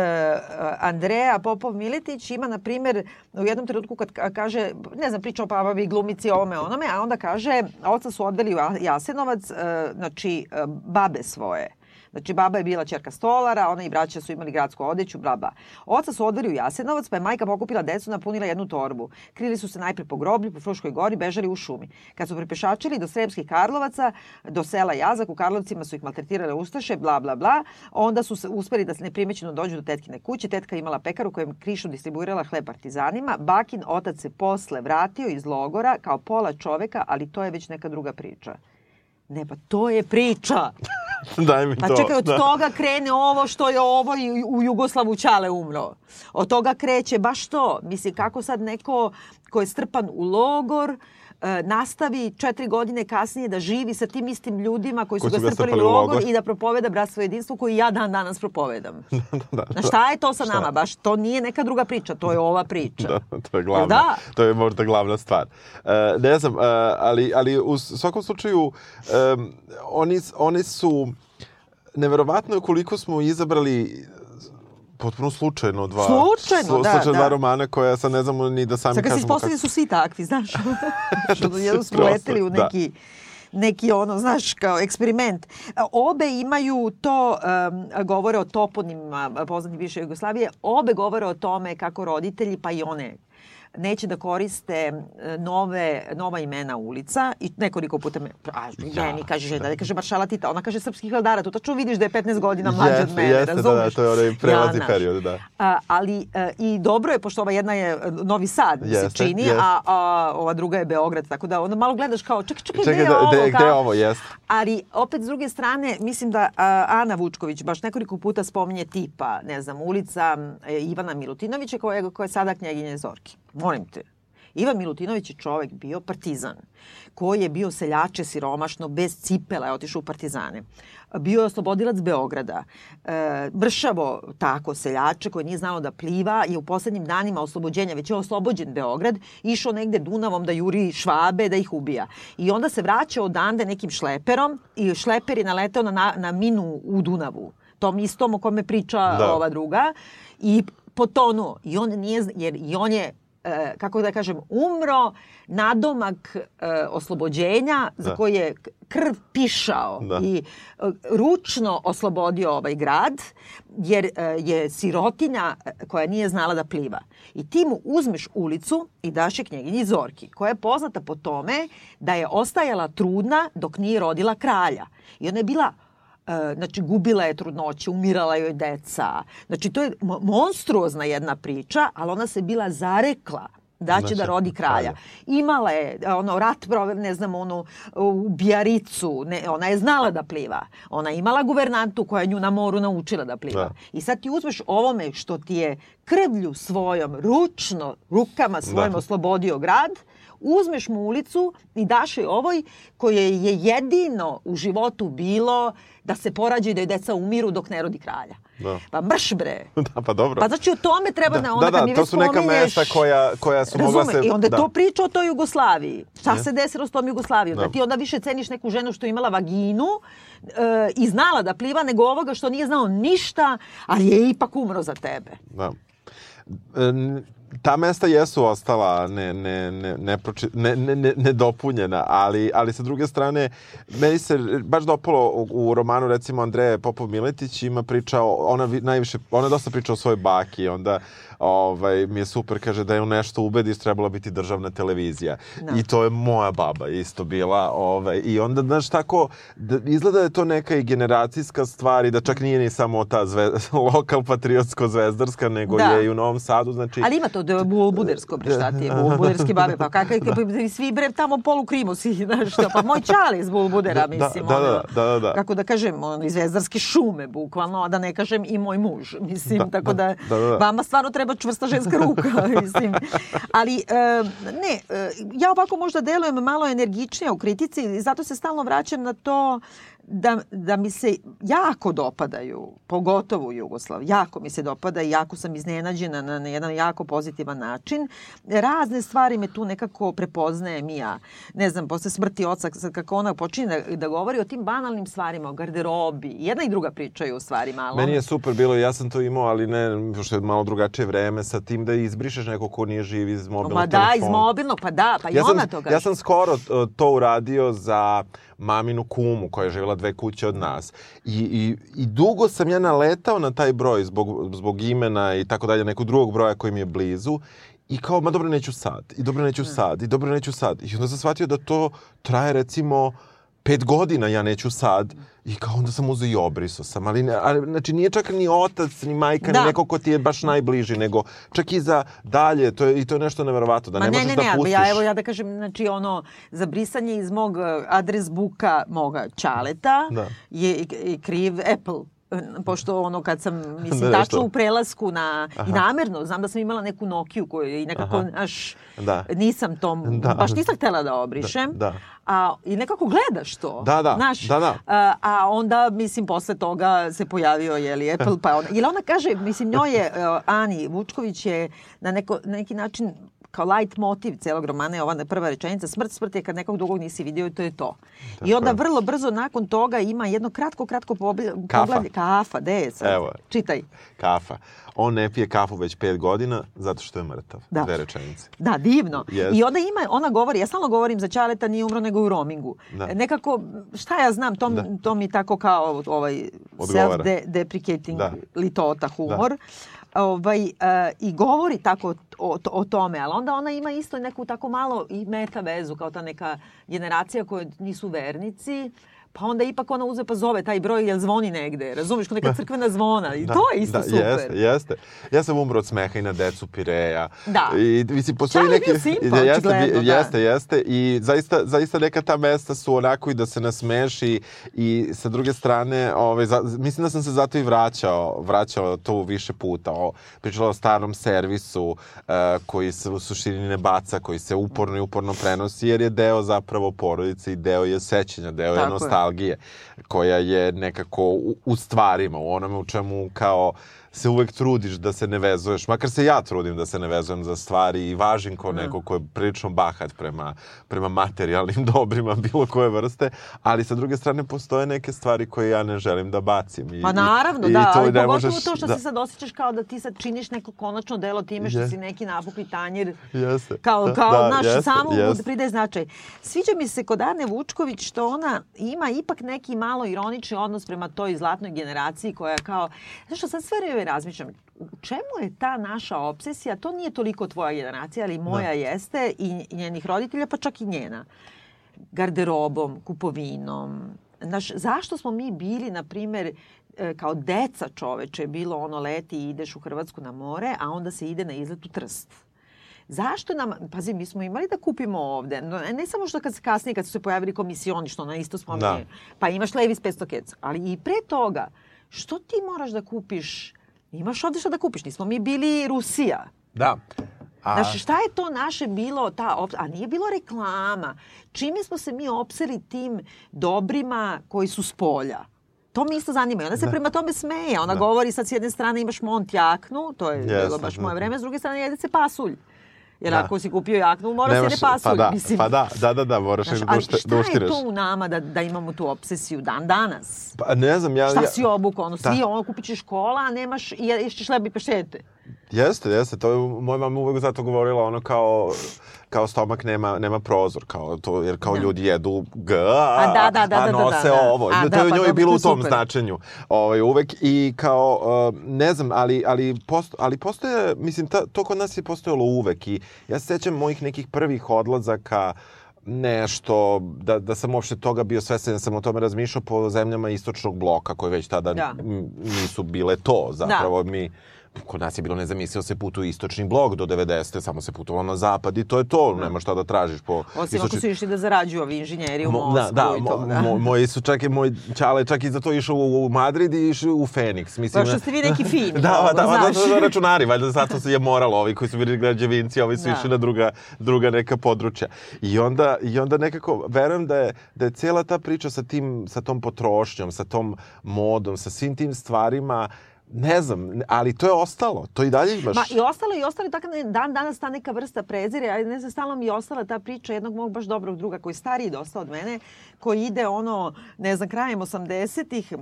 Andreja Popov-Miletić ima, na primjer, u jednom trenutku kad kaže, ne znam, priča o Pavavi glumici, ovome, onome, a onda kaže, oca su odveli u Jasenovac, uh, znači, uh, babe svoje Znači, baba je bila čerka stolara, ona i braća su imali gradsku odeću, bla, Oca su odveli u Jasenovac, pa je majka pokupila decu, napunila jednu torbu. Krili su se najpre po groblju, po Fruškoj gori, bežali u šumi. Kad su prepešačili do Sremskih Karlovaca, do sela Jazak, u Karlovcima su ih maltretirale ustaše, bla, bla, bla. Onda su se uspeli da se neprimećeno dođu do tetkine kuće. Tetka imala pekaru kojem krišu distribuirala hleb partizanima. Bakin otac se posle vratio iz logora kao pola čoveka, ali to je već neka druga priča. Ne, pa to je priča. Daj mi pa to. Pa čekaj, od da. toga krene ovo što je ovo i u Jugoslavu Ćale umro. Od toga kreće baš to. Misli, kako sad neko ko je strpan u logor, E, nastavi četiri godine kasnije da živi sa tim istim ljudima koji su, koji ga strpali u logor i da propoveda bratstvo jedinstvo koji ja dan danas propovedam. da, da, da. šta je to sa šta? nama? Baš to nije neka druga priča, to je ova priča. da, to je glavna. Da? To je možda glavna stvar. Uh, ne znam, uh, ali, ali u svakom slučaju um, oni, oni su neverovatno koliko smo izabrali potpuno slučajno dva. Slučajno, slu, da, slučajno da. dva romana koja sad ne znamo ni da sami sad, kažemo. Sad kad se kako... su svi takvi, znaš. što jedno smo leteli u da. neki... Da neki ono, znaš, kao eksperiment. Obe imaju to, um, govore o toponima poznati više Jugoslavije, obe govore o tome kako roditelji, pa i one neće da koriste e, nove, nova imena ulica i nekoliko puta me, a, meni kaže, da ne kaže Maršala Tita, ona kaže srpski hladara, tu tačno vidiš da je 15 godina mlađa yes, od mene, jeste, razumiješ? Da, da, to je onaj prelazi ja, period, da. A, ali a, e, i dobro je, pošto ova jedna je e, Novi Sad, jeste, se čini, jeste. a, a ova druga je Beograd, tako da onda malo gledaš kao, čekaj, čekaj, čekaj gde je da, ovo? Gde, gde je ovo, jeste. Ali opet s druge strane, mislim da a, Ana Vučković baš nekoliko puta spominje tipa, ne znam, ulica Ivana Milutinovića koja koja je sada knjeginje Zorki. Molim te. Ivan Milutinović je čovek bio partizan, koji je bio seljače siromašno, bez cipela je otišao u partizane. Bio je oslobodilac Beograda. E, mršavo tako seljače koji nije znao da pliva je u poslednjim danima oslobođenja, već je oslobođen Beograd, išao negde Dunavom da juri švabe, da ih ubija. I onda se vraća odande nekim šleperom i šleper je naletao na, na minu u Dunavu tom istom o kome priča da. ova druga i potonuo. I on nije, jer i on je kako da kažem, umro nadomak e, oslobođenja da. za koji je krv pišao da. i e, ručno oslobodio ovaj grad, jer e, je sirotinja e, koja nije znala da pliva. I ti mu uzmeš ulicu i daš je knjeginji Zorki, koja je poznata po tome da je ostajala trudna dok nije rodila kralja. I ona je bila E, znači gubila je trudnoće, umirala joj deca. Znači to je monstruozna jedna priča, ali ona se bila zarekla da će znači, da rodi kralja. Imala je ono rat proved, ne znam, onu u Bijaricu, ne, ona je znala da pliva. Ona je imala guvernantu koja je nju na moru naučila da pliva. Da. I sad ti uzmeš ovome što ti je krvlju svojom, ručno, rukama svojim da. oslobodio grad, uzmeš mu ulicu i daš je ovoj koje je jedino u životu bilo da se porađa i da je deca umiru dok ne rodi kralja. Da. Pa mrš bre. da, pa dobro. Pa znači o tome treba da, na onda da, da, kad mi to su neka mesta koja, koja su mogla se... I onda da. to priča o toj Jugoslaviji. Šta se desilo s tom Jugoslavijom? Da. da ti onda više ceniš neku ženu što je imala vaginu e, i znala da pliva nego ovoga što nije znao ništa, ali je ipak umro za tebe. Da. E, ta mesta jesu ostala ne, ne, ne, ne, proči, ne, ne, ne, nedopunjena, ali, ali sa druge strane, meni se baš dopalo u, u romanu, recimo, Andreje Popov Miletić ima priča, ona najviše, ona dosta priča o svojoj baki, onda ovaj, mi je super, kaže da je u nešto ubediš, trebala biti državna televizija. Da. I to je moja baba isto bila. Ovaj, I onda, znaš, tako, da, izgleda da je to neka i generacijska stvar i da čak nije ni samo ta zve, lokal patriotsko zvezdarska, nego Da. je i u Novom Sadu, znači... Ali ima to da je bulbudersko, bre, šta ti je, bulbuderske babe, pa kakve, kakve, svi bre tamo polu krimusi, znaš što, pa moj čali iz bulbudera, Da, mislim, da, ono, da, da, da, da. kako da kažem, ono, iz zvezdarske šume, bukvalno, a da ne kažem i moj muž, mislim, Da, tako da, da, da, da. vama stvarno treba čvrsta ženska ruka, mislim. Ali, ne, ja ovako možda delujem malo energičnije u kritici zato se stalno vraćam na to da, da mi se jako dopadaju, pogotovo Jugoslav, jako mi se dopada i jako sam iznenađena na, na jedan jako pozitivan način. Razne stvari me tu nekako prepoznajem i ja. Ne znam, posle smrti oca, sad kako ona počinje da, da govori o tim banalnim stvarima, o garderobi. Jedna i druga pričaju u stvari malo. Meni je super bilo, ja sam to imao, ali ne, pošto je malo drugačije vreme, sa tim da izbrišeš neko ko nije živ iz mobilnog Ma telefona. da, iz mobilnog, pa da, pa i ja sam, ona to kaže. Ja sam skoro to uradio za maminu kumu koja je živjela dve kuće od nas. I, i, I dugo sam ja naletao na taj broj zbog, zbog imena i tako dalje, nekog drugog broja koji mi je blizu. I kao, ma dobro neću sad, i dobro neću sad, i dobro neću sad. I onda sam shvatio da to traje recimo pet godina ja neću sad. I kao onda sam uzeo i obriso sam. Ali, ali znači nije čak ni otac, ni majka, Da. ni neko ko ti je baš najbliži, nego čak i za dalje. To je, I to je nešto neverovatno, da Ma ne, ne, možeš ne, da ne, pustiš. ja evo ja da kažem, znači ono, za brisanje iz mog eh, adres buka moga čaleta Da. je i- i kriv Apple pošto ono kad sam mislim Da, tačno u prelasku na i Aha. namerno znam da sam imala neku Nokiju koju i nekako Aha. naš Da. nisam tom Da. baš nisam htela da obrišem Da, da. a i nekako gledaš to Da, da, znaš, da, da. A, a onda mislim posle toga se pojavio je li Apple pa ona ili ona kaže mislim njoj je eh, Ani Vučković je na neko na neki način kao light motiv celog romana je ova prva rečenica smrt smrt je kad nekog drugog nisi vidio i to je to. I onda je. vrlo brzo nakon toga ima jedno kratko kratko poblje- Kafa. poglavlje kafa, de je sad? Evo. Čitaj. kafa. On ne pije kafu već pet godina zato što je mrtav. Da. Dve rečenice. Da, divno. Jest. I onda ima, ona govori, ja stalno govorim za Ćaleta nije umro nego u roamingu. Da. Nekako, šta ja znam, to, Da. to mi tako kao ovaj self-deprecating Da. litota humor. Ovaj, e, I govori tako o, o tome, ali onda ona ima isto neku tako malo i meta vezu, kao ta neka generacija koja nisu vernici, pa onda ipak ona uze pa zove taj broj jel zvoni negde, razumiješ, kao neka crkvena zvona i to je isto da, super. Jeste, jeste. Ja sam umro od smeha i na decu Pireja. Da. I, mislim, postoji Čale je neki... bio simpa, jeste, očigledno, bi- da. jeste, jeste. I zaista, zaista neka ta mesta su onako i da se nasmeši i sa druge strane, ovaj, za, mislim da sam se zato i vraćao, vraćao to više puta. O, pričala o starom servisu uh, koji se u suštini ne baca, koji se uporno i uporno prenosi, jer je deo zapravo porodice i deo je sećanja, deo je Tako je. nostalgije, koja je nekako u, u stvarima, u onome u čemu kao se uvek trudiš da se ne vezuješ, makar se ja trudim da se ne vezujem za stvari i važim kao neko ko je prilično bahat prema, prema materijalnim dobrima bilo koje vrste, ali sa druge strane postoje neke stvari koje ja ne želim da bacim. I, Pa naravno, i, i da, to ali ne pogotovo možeš, to što da, se sad osjećaš kao da ti sad činiš neko konačno delo time što Je. si neki napukli tanjir. Jeste. Kao, Da, kao da, naš, jeste, samo jeste. pridaje značaj. Sviđa mi se kod Ane Vučković što ona ima ipak neki malo ironični odnos prema toj zlatnoj generaciji koja kao, znaš što sad sve vreme razmišljam, u čemu je ta naša obsesija? To nije toliko tvoja generacija, ali moja Da. jeste i njenih roditelja, pa čak i njena garderobom, kupovinom. Znaš, zašto smo mi bili, na primer, e, kao deca čoveče, bilo ono leti i ideš u Hrvatsku na more, a onda se ide na izlet u Trst. Zašto nam, pazi, mi smo imali da kupimo ovde, no, ne samo što kad se kasnije, kad su se pojavili komisioni, što na isto spominje, Da. pa imaš Levis 500 keca, ali i pre toga, što ti moraš da kupiš, imaš ovde šta da kupiš, nismo mi bili Rusija. Da. A, Znaš, šta je to naše bilo, ta op... a nije bilo reklama. Čime smo se mi opseli tim dobrima koji su s polja? To me isto zanima. I ona se prema tome smeje. Ona govori sad s jedne strane imaš mont jaknu, to je Jeste, bilo baš da. moje vreme, s druge strane jede se pasulj. Jer Da. ako si kupio jaknu, mora se nemaš- jede pasulj. Pa da, mislim. pa da, da, da, da, moraš Znaš, da, ali ušte, šta da je uštiraš. to u nama da, da imamo tu obsesiju dan danas? Pa ne znam, ja... Šta ja, si obukao? Ono, Da. svi ono, kupit ćeš kola, a nemaš, ješćeš leba i paštete. Jeste, jeste. To je moja mama uvek zato govorila ono kao kao stomak nema, nema prozor, kao to, jer kao da. ljudi jedu g, a, a, da, da, da, a da, nose da, da. ovo. A, to da, je pa njoj dobro, bilo u tom super. značenju. Ovaj, uvek i kao, uh, ne znam, ali, ali, posto, ali postoje, mislim, ta, to kod nas je postojalo uvek i ja se sećam mojih nekih prvih odlazaka nešto, da, da sam uopšte toga bio svesen, sam o tome razmišljao po zemljama istočnog bloka, koje već tada Da. nisu bile to, zapravo mi kod nas je bilo nezamislivo se putuje istočni blok do 90. samo se putovalo na zapad i to je to, nema šta da tražiš po Osim ako su išli da zarađuju ovi inženjeri u Mo- Moskvu da, da, i to. Da. mo, moji su čak i moj čale čak i za to išao u, u Madrid i išao u Feniks. Mislim, Baš što ste vi neki fini, da, ovo, da, da, znaš. da, da, računari, valjda zato se je moralo, ovi koji su bili građevinci, ovi su Da. išli na druga, druga neka područja. I onda, I onda nekako, verujem da je, da je cijela ta priča sa, tim, sa tom potrošnjom, sa tom modom, sa svim tim stvarima, ne znam, ali to je ostalo. To i dalje imaš. Ma i ostalo i ostalo tako ne- dan danas ta neka vrsta prezire, a ne znam, stalno mi je ostala ta priča jednog mog baš dobrog druga koji je stariji dosta od mene, koji ide ono, ne znam, krajem 80-ih,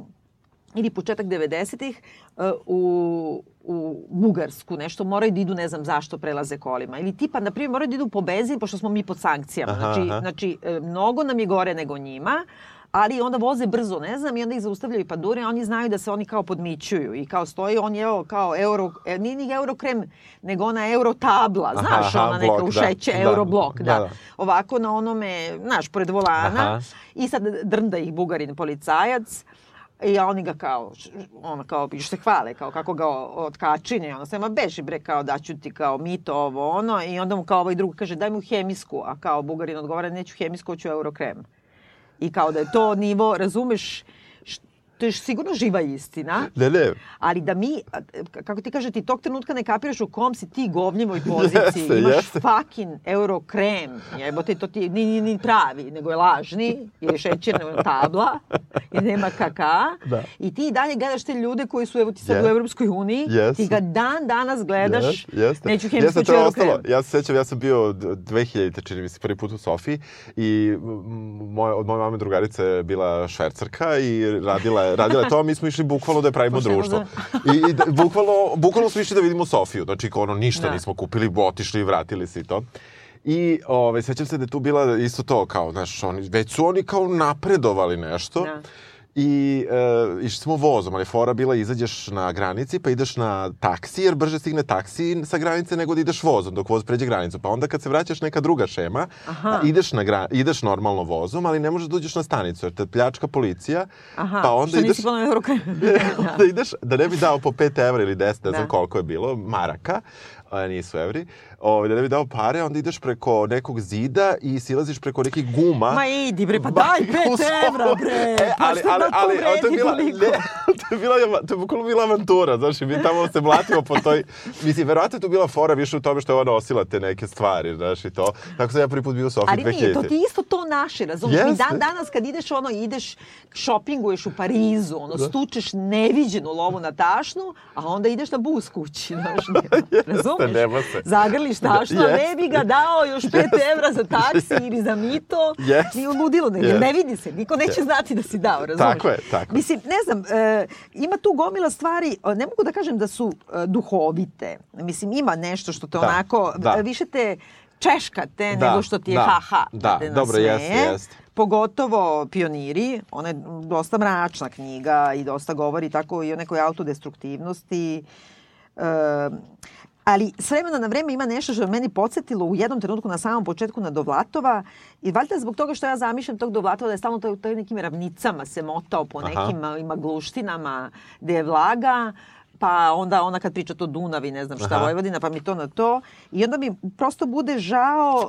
ili početak 90-ih uh, u, u Bugarsku nešto moraju da idu ne znam zašto prelaze kolima ili tipa na primjer moraju da idu po benzin pošto smo mi pod sankcijama Aha, znači aha. znači e, mnogo nam je gore nego njima ali onda voze brzo, ne znam, i onda ih zaustavljaju pa dure, oni znaju da se oni kao podmićuju i kao stoji, on je evo, kao euro, e, nije ni eurokrem, nego ona euro tabla, Aha, znaš, aha, ona neka blok, u da, šeće, da, euroblok, da, da, da. Ovako na onome, znaš, pored volana Aha. i sad drnda ih bugarin policajac, I oni ga kao, ono kao, još se hvale, kao kako ga o- otkačine, ono se, ma beži bre, kao daću ti kao mito ovo, ono, i onda mu kao ovaj drug kaže daj mu hemijsku, a kao Bugarin odgovara neću hemijsku, hoću eurokrem. I kao da je to nivo, razumeš, to je sigurno živa istina, Ne, ne. ali da mi, kako ti kaže, ti tog trenutka ne kapiraš u kom si ti govnjevoj poziciji. Jeste, Imaš jeste. fucking eurokrem. Jebote, to ti ni, ni, ni pravi, nego je lažni, je šećerna tabla, jer nema kaka. Da. I ti dalje gledaš te ljude koji su, evo ti sad Je. u Evropskoj uniji, Jeste. ti ga dan danas gledaš, Jeste, jeste. neću hemijsku, Jeste, eurokrem. ostalo. Ja se sećam, ja sam bio d- 2000, čini mi se, prvi put u Sofiji i m, moja, od moje mame drugarice je bila švercarka i radila, je- radila to, mi smo išli bukvalno da pravimo Pošteno društvo. I, i da, bukvalno, bukvalno smo išli da vidimo Sofiju. Znači, ono, ništa Da. nismo kupili, otišli i vratili se i to. I ovaj, sećam se da je tu bila isto to, kao, znaš, oni, već su oni kao napredovali nešto. Da. I e, išli smo vozom, ali fora bila izađeš na granici, pa ideš na taksi, jer brže stigne taksi sa granice nego da ideš vozom, dok voz pređe granicu. Pa onda kad se vraćaš neka druga šema, Aha. ideš, na gra, ideš normalno vozom, ali ne možeš da uđeš na stanicu, jer te pljačka policija, Aha, pa onda što ideš... nisi ponao eurokrem. da ideš, da ne bi dao po 5 evra ili 10, ne znam Da. koliko je bilo, maraka, a nisu evri, ovaj, da ne bi dao pare, onda ideš preko nekog zida i silaziš preko nekih guma. Ma idi bre, pa daj u 5 sobu. evra bre. E, Pa ali, ali, da ali, ali to je bila, ne, to je bila, to je bukvalno bila avantura, znaš, mi tamo se mlatimo po toj, mislim, verovatno je tu bila fora više u tome što je ona nosila te neke stvari, znaš, i to. Tako sam ja prvi put bio u Sofiji Ali 2000. nije, to ti isto to naše, razumiješ? Mi Jeste. dan danas kad ideš ono, ideš, šopinguješ u Parizu, ono, stučeš neviđenu lovu na tašnu, a onda ideš na bus kući, znaš, razumiješ? nema se. Zagrliš tašnu, a Jeste. ne bi ga dao još 5 evra za taksi ili za mito. Jeste. Nije ludilo, ne, Jeste. ne vidi se, niko neće znati da si dao, razumiješ? Tako je, tako. Mislim, ne znam, e, ima tu gomila stvari, ne mogu da kažem da su e, duhovite. Mislim, ima nešto što te Da, onako, da. e, više te češkate Da, nego što ti je da, ha-ha. da, te dobro, jeste, jeste. Pogotovo pioniri, ona je dosta mračna knjiga i dosta govori tako i o nekoj autodestruktivnosti. E, ali s vremena na vreme ima nešto što je meni podsjetilo u jednom trenutku na samom početku na Dovlatova i valjda zbog toga što ja zamišljam tog Dovlatova da je stalno to, nekim ravnicama se motao po Aha. nekim a, ima gluštinama gde je vlaga pa onda ona kad priča to Dunavi, ne znam šta, Aha. Vojvodina, pa mi to na to. I onda mi prosto bude žao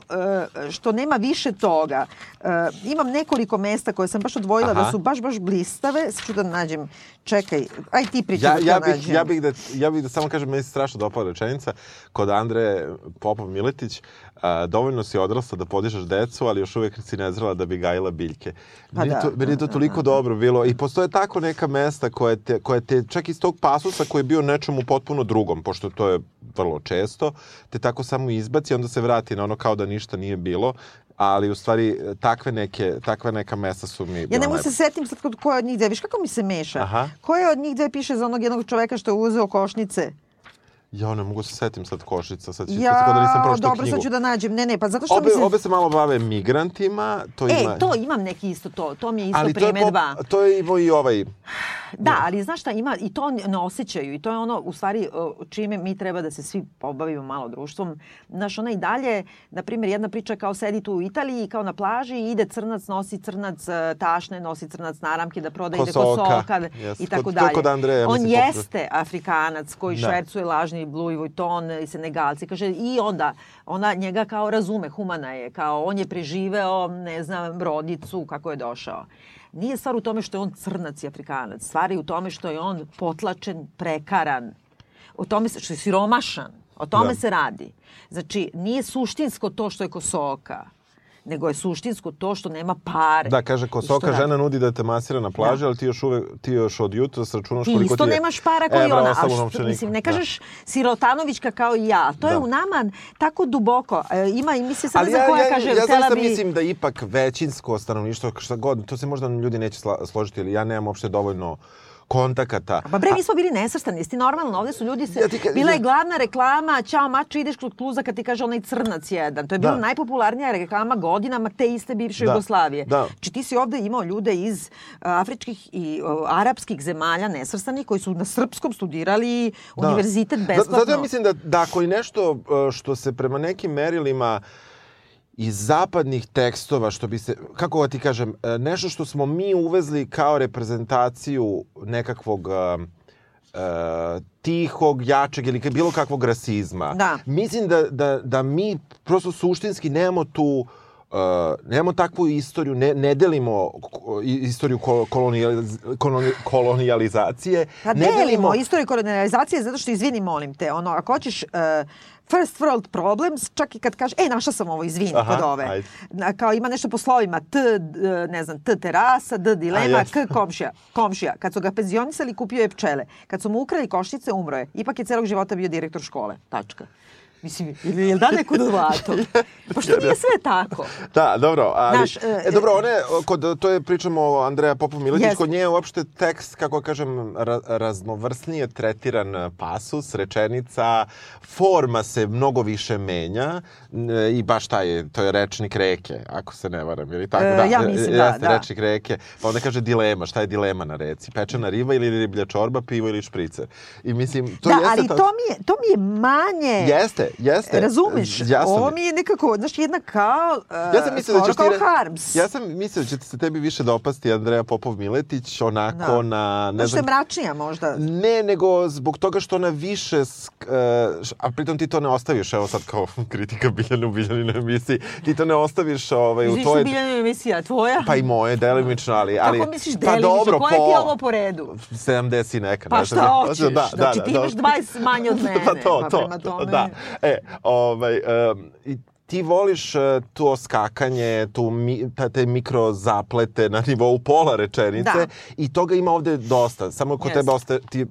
e, što nema više toga. E, imam nekoliko mesta koje sam baš odvojila Aha. da su baš, baš blistave. Sad ću da nađem, čekaj, aj ti pričaj Ja, da ja, bih, nađem. ja, bih da, ja bih da samo kažem, meni se strašno dopala rečenica, kod Andre Popov Miletić, a, dovoljno si odrasla da podižeš decu, ali još uvek si nezrela da bi gajila biljke. Pa meni, da. to, meni je to toliko dobro bilo i postoje tako neka mesta koje te, koje te čak iz tog pasusa koji je bio nečemu potpuno drugom, pošto to je vrlo često, te tako samo izbaci, onda se vrati na ono kao da ništa nije bilo, ali u stvari takve neke, takve neka mesta su mi Ja ne mogu se setim sad kod koje od njih dve. Viš kako mi se meša? Aha. Koje od njih dve piše za onog jednog čoveka što je uzeo košnice? Ja ne mogu se setim sad Košica, sad ću ja, tako da nisam pročitao dobro, knjigu. sad ću da nađem. Ne, ne, pa zato što obe, mi se... Obe se malo bave migrantima. To e, ima... to imam neki isto to. To mi je isto ali primedba. To je, to je i ovaj... Da, ali znaš šta, ima, i to ne osjećaju i to je ono, u stvari, čime mi treba da se svi pobavimo malo društvom. Znaš, ona i dalje, na primjer, jedna priča kao sedi tu u Italiji, kao na plaži i ide crnac, nosi crnac e, tašne, nosi crnac naramke da proda, ide kosoka yes. i tako dalje. Kod Andreja, On mislim, jeste Afrikanac koji da. švercuje lažni Louis Vuitton i Senegalci. Kaže, i onda, ona njega kao razume, humana je, kao on je preživeo, ne znam, rodicu, kako je došao. Nije stvar u tome što je on crnac i afrikanac. Stvar je u tome što je on potlačen, prekaran. O tome što je siromašan. O tome da. se radi. Znači, nije suštinsko to što je kosoka nego je suštinsko to što nema pare. Da, kaže, Kosoka žena nudi da te masira na plaži, da. ali ti još, uvek, ti još od jutra računaš koliko ti je... Ti isto nemaš para kao i ona. A što, mislim, ne da. kažeš da. sirotanovićka kao ja. To da. je u nama tako duboko. E, ima i misli sada ali za ja, koja ja, kaže... Ja, ja zaista bi... mislim da ipak većinsko stanovništvo, šta god, to se možda ljudi neće složiti, ali ja nemam uopšte dovoljno kontakata. Pa bre, mi smo bili nesvrstani, jesi normalno, ovde su ljudi se... Ja ka... Bila je glavna reklama, čao mačo, ideš kod kluza kad ti kaže onaj crnac jedan. To je bila da. najpopularnija reklama godinama te iste bivše da. Jugoslavije. Da. Či ti si ovde imao ljude iz uh, afričkih i uh, arapskih zemalja nesvrstanih koji su na srpskom studirali da. univerzitet besplatno. Zato ja mislim da, da ako i nešto uh, što se prema nekim merilima uh, iz zapadnih tekstova, što bi se, kako da ti kažem, e, nešto što smo mi uvezli kao reprezentaciju nekakvog uh, uh, tihog, jačeg ili bilo kakvog rasizma. Da. Mislim da, da, da mi prosto suštinski nemamo tu Uh, nemamo takvu istoriju, ne, ne delimo istoriju kolonijaliz, kolonijalizacije. Pa ne delimo, delimo istoriju kolonijalizacije zato što, izvini, molim te, ono, ako hoćeš uh, first world problems, čak i kad kaže, e, našla sam ovo, izvini, Aha, kod ove. Ajde. Kao ima nešto po slovima, t, ne znam, t terasa, d dilema, k komšija. Komšija. Kad su ga penzionisali, kupio je pčele. Kad su mu ukrali košnice, umro je. Ipak je celog života bio direktor škole. Tačka. Mislim, ili je li da neko dvato? Pa što nije sve tako? Da, dobro. Ali, Naš, uh, e, dobro, one, kod, to je pričamo o Andreja Popov Miletić, yes. kod nje je uopšte tekst, kako kažem, ra, raznovrsnije tretiran pasus, rečenica, forma se mnogo više menja i baš taj je, to je rečnik reke, ako se ne varam, ili tako? E, da, ja mislim, da, da. rečnik reke, pa onda kaže dilema, šta je dilema na reci? Pečena riba ili riblja čorba, pivo ili špricer? I mislim, to da, jeste... ali to, to, mi je, to mi je manje... Jeste, jeste. Razumeš? Ja sam... Ovo mi je nekako, znaš, jedna kao, uh, ja sam mislio da ćeš kao ti... Harms. Ja sam mislio da će se tebi više dopasti Andreja Popov Miletić, onako da. na... Ne znam, mračnija možda. Ne, nego zbog toga što ona više, sk, uh, a pritom ti to ne ostaviš, evo sad kao kritika Biljanu Biljaninoj emisiji, ti to ne ostaviš ovaj, u tvoje... Biljanina emisija, tvoja? Pa i moje, delimično, ali... ali Kako misliš delimično? Pa dobro, Koje po... ti ovo po redu? 70 i neka. Pa šta hoćeš? Da, da, znači da, ti imaš 20 manje od mene. pa to, to, pa tome... da. E, ovaj, um, i ti voliš uh, to skakanje, tu mi, te mikro zaplete na nivou pola rečenice da. i toga ima ovde dosta. Samo kod yes. tebe ostaje, ti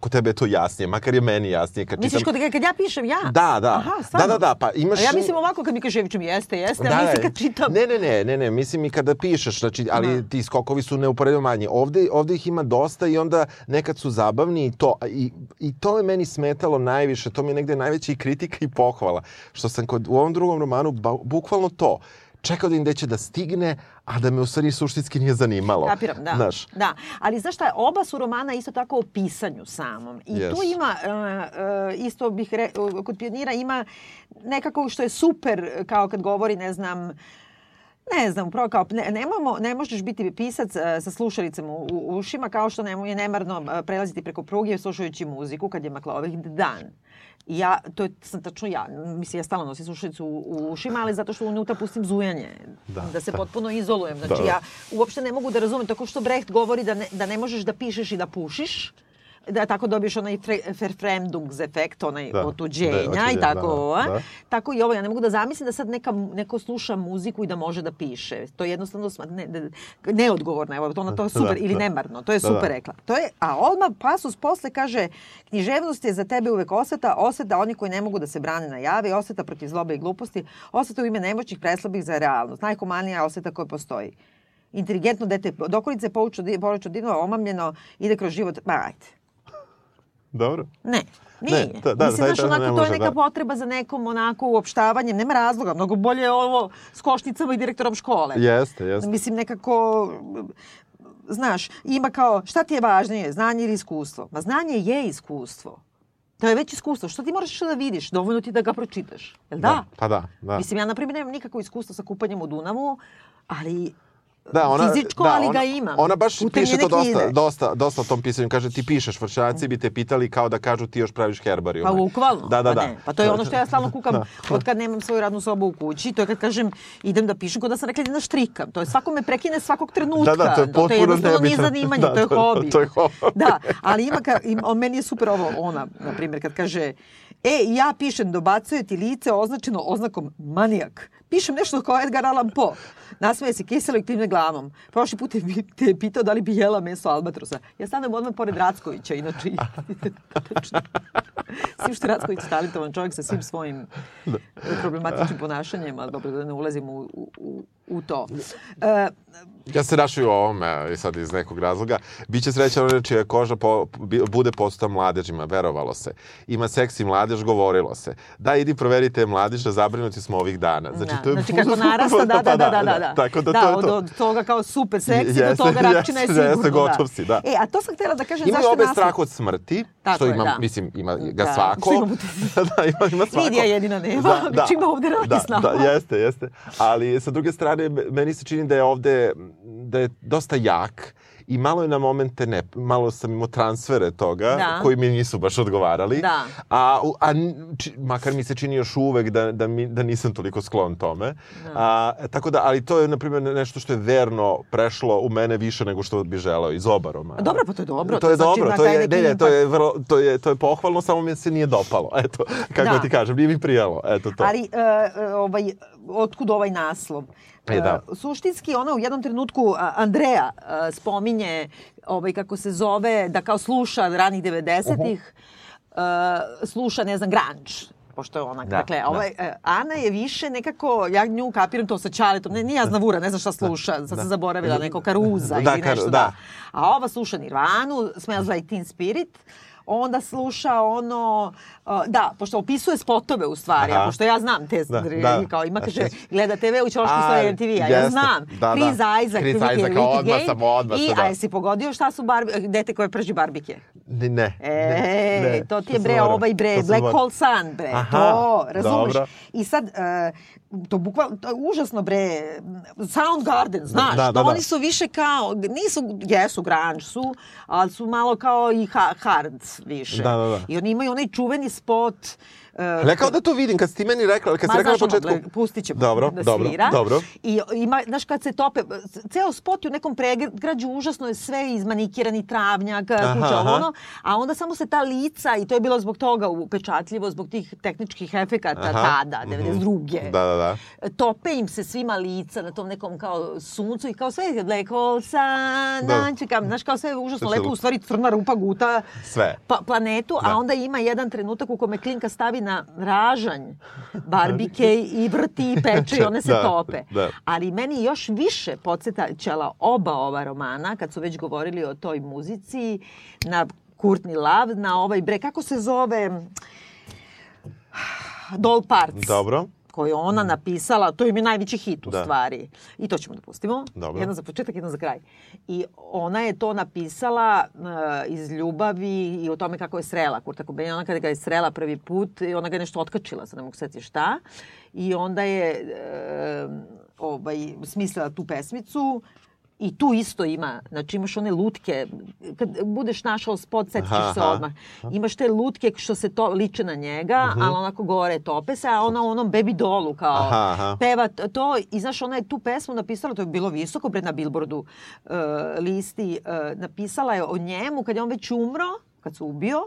kod tebe je to jasnije, makar je meni jasnije. Kad Misliš čitam... kod, kad ja pišem ja? Da, da. Aha, da, da, da, pa imaš... A ja mislim ovako kad mi kaže Evićem jeste, jeste, da, a mislim kad čitam... Ne, ne, ne, ne, ne, mislim i kada pišeš, znači, ali da. ti skokovi su neuporedivo manji. Ovde, ovde ih ima dosta i onda nekad su zabavni i to, i, i to je meni smetalo najviše, to mi je negde najveća i kritika i pohvala, što sam kod, u ovom drugom romanu ba, bukvalno to čekao da im gde da stigne, a da me u stvari suštinski nije zanimalo. Kapiram, da. Znaš. Da, ali znaš šta, oba su romana isto tako o pisanju samom. I yes. tu ima, uh, uh, isto bih, re, uh, kod pionira ima nekako što je super, kao kad govori, ne znam, Ne znam, upravo kao, ne, nemamo, ne možeš biti pisac uh, sa slušalicom u, u ušima kao što ne, je nemarno uh, prelaziti preko pruge slušajući muziku kad je maklovih dan. Ja, to je sam tačno ja. Mislim, ja stalno nosim slušalicu u, u ušima, ali zato što unutra pustim zujanje. Da, da se da. potpuno izolujem. Znači, da. ja uopšte ne mogu da razumem, tako što Brecht govori da ne, da ne možeš da pišeš i da pušiš, da tako dobiješ onaj verfremdungsefekt, onaj da, otuđenja da, i tako. Da, da. Tako i ovo, ja ne mogu da zamislim da sad neka, neko sluša muziku i da može da piše. To je jednostavno ne, ne, neodgovorno, evo, to, ono, to je da, super, da, ili da. nemarno, to je da, super da. rekla. To je, a odmah pasus posle kaže, književnost je za tebe uvek osveta, osveta oni koji ne mogu da se brane na javi, osveta protiv zlobe i gluposti, osveta u ime nemoćnih preslabih za realnost, najhumanija osveta koja postoji inteligentno dete, dokolice pouču, pouču divno, omamljeno, ide kroz život, ma ajde. Dobro. Ne. Nije. Ne, da, da, Mislim, znaš, zaista ne onako, to može, je neka da. potreba za nekom onako uopštavanjem. Nema razloga. Mnogo bolje je ovo s košnicama i direktorom škole. Jeste, jeste. Mislim, nekako, znaš, ima kao, šta ti je važnije, znanje ili iskustvo? Ma znanje je iskustvo. To je već iskustvo. Što ti moraš da vidiš? Dovoljno ti da ga pročitaš. Jel da? Pa da, da. Mislim, ja, na primjer, nemam nikakvo iskustvo sa kupanjem u Dunavu, ali Da, ona, fizičko, da, ali ona, ga imam. Ona baš Putem piše to dosta, knjige. dosta, dosta o tom pisanju. Kaže, ti pišeš, vršnjaci bi te pitali kao da kažu ti još praviš herbarijume. Pa bukvalno. Da, da, pa da. Ne. Pa to je ono što ja stalno kukam od kad nemam svoju radnu sobu u kući. To je kad kažem idem da pišem kod da sam rekla da štrikam. To je svako me prekine svakog trenutka. Da, da, to je potpuno jednostavno nije nebitno. zanimanje, Da, to je to- hobi. to je hobi. Da, ali ima, ka, ima, on, meni je super ovo, ona, na primjer, kad kaže E, ja pišem, dobacuje ti lice označeno oznakom manijak. Pišem nešto kao Edgar Allan Poe. Nasmeje se kiselo i klimne glavom. Prošli put te je pitao da li bi jela meso albatrosa. Ja stanem odmah pored Rackovića, inače. Svim što je Racković talentovan čovjek sa svim svojim problematičnim ponašanjem, ali dobro da ne ulazim u, u, u, to. E, Ja se našao u ovome, i sad iz nekog razloga. Biće srećan onaj čija koža po, bude posta mladežima, verovalo se. Ima seksi mladež, govorilo se. Da, idi proverite mladeža, zabrinuti smo ovih dana. Znači, da, to je znači kako narasta, da, da, da, da, da, da. Tako da, da to je od, to. od toga kao super seksi Jeste, do toga rakčina je jeste, sigurno, jeste, gotov da. si, da. E, a to sam htjela da kažem Ima zašto obe naslov- strah od smrti, Tako što je, ima, da. mislim, ima ga Da, svako. što da, ima, ima svako. Lidija jedina nema, čime ovde radi da, s nama. Da, jeste, jeste. Ali sa druge strane, me- meni se čini da je ovde, da je dosta jak i malo je na momente ne, malo sam imao transfere toga Da. koji mi nisu baš odgovarali. Da. A, a či, makar mi se čini još uvek da, da, mi, da nisam toliko sklon tome. A, tako da, ali to je, na primjer, nešto što je verno prešlo u mene više nego što bi želeo iz oba romana. Dobro, pa to je dobro. To je znači dobro, to je, ne, ne, to je, vrlo, to, je, to je pohvalno, samo mi se nije dopalo. Eto, kako Da. ti kažem, nije mi prijelo. Eto to. Ali, uh, ovaj, otkud ovaj naslov? E, da. Uh, suštinski, ona u jednom trenutku, Andreja uh, spominje, ovaj, kako se zove, da kao sluša ranih 90-ih, uh, sluša, ne znam, grunge pošto je ona, Da, dakle, da. ovaj, e, Ana je više nekako, ja nju kapiram to sa Ćaletom, ne, nije Aznavura, ne znam šta sluša, sad sam zaboravila, neko Karuza Da, ili Kar- nešto, da. da. A ova sluša Nirvanu, Smells Like Teen Spirit, onda sluša ono, uh, da, pošto opisuje spotove u stvari, Aha. a pošto ja znam te, Da, da, da. kao ima, kaže, gleda TV u Ćošku A, stoje MTV, a ja znam. Da, da. Chris Isaac, Chris Isaac, Wicked odmah sam, odmah I, da. a jesi pogodio šta su barbi, dete koje prži barbike? Ne, ne. E, ne, to ti je bre ovaj bre, Black. Hole Sun bre, Aha, to, razumeš? dobro. I sad, e, to bukvalno, to je užasno bre, Soundgarden, znaš, Da, da, da. oni su više kao, nisu, jesu grunge su, ali su malo kao i ha, hard više. Da, da, da. I oni imaju onaj čuveni spot, e, Ne kao da to vidim, kad si ti meni rekla, kad si rekla na ono, početku... gle, pustit ćemo dobro, da dobro, svira. Dobro, I ima, znaš, kad se tope, ceo spot je u nekom pregrađu, užasno je sve izmanikirani travnjak, Aha, kuća, aha. ono, a onda samo se ta lica, i to je bilo zbog toga upečatljivo, zbog tih tehničkih efekata Aha, tada, mhm. 92. Da, da, da. Tope im se svima lica na tom nekom kao suncu i kao sve je Hole Sun, Da. čekam, znaš, kao sve je užasno lepo, u stvari crna rupa guta Sve. pa, planetu, Da. a onda ima jedan trenutak u kome Klinka stavi na ražanj barbike i vrti i peče i one se Da, tope. da. Ali meni još više podsjećala oba ova romana, kad su već govorili o toj muzici, na Courtney Love, na ovaj bre, kako se zove? Doll Parts Dobro. Koju ona napisala, to je najveći hit u Da. stvari. I to ćemo da pustimo. Dobro. Jedno za početak, jedno za kraj. I ona je to napisala uh, iz ljubavi i o tome kako je srela Kurta Cobain. Ona kada ga je srela prvi put, ona ga je nešto otkačila, sad ne mogu setiti šta. I onda je uh, ovaj, smislila tu pesmicu I tu isto ima, znači imaš one lutke, kad budeš našao spot, setit ćeš se odmah. Imaš te lutke što se to liče na njega, Mhm. ali onako gore tope se, a ona u onom baby dolu kao Aha, aha. peva to. I znaš, ona je tu pesmu napisala, to je bilo visoko pred na Billboardu uh, listi, uh, napisala je o njemu kad je on već umro, kad se ubio,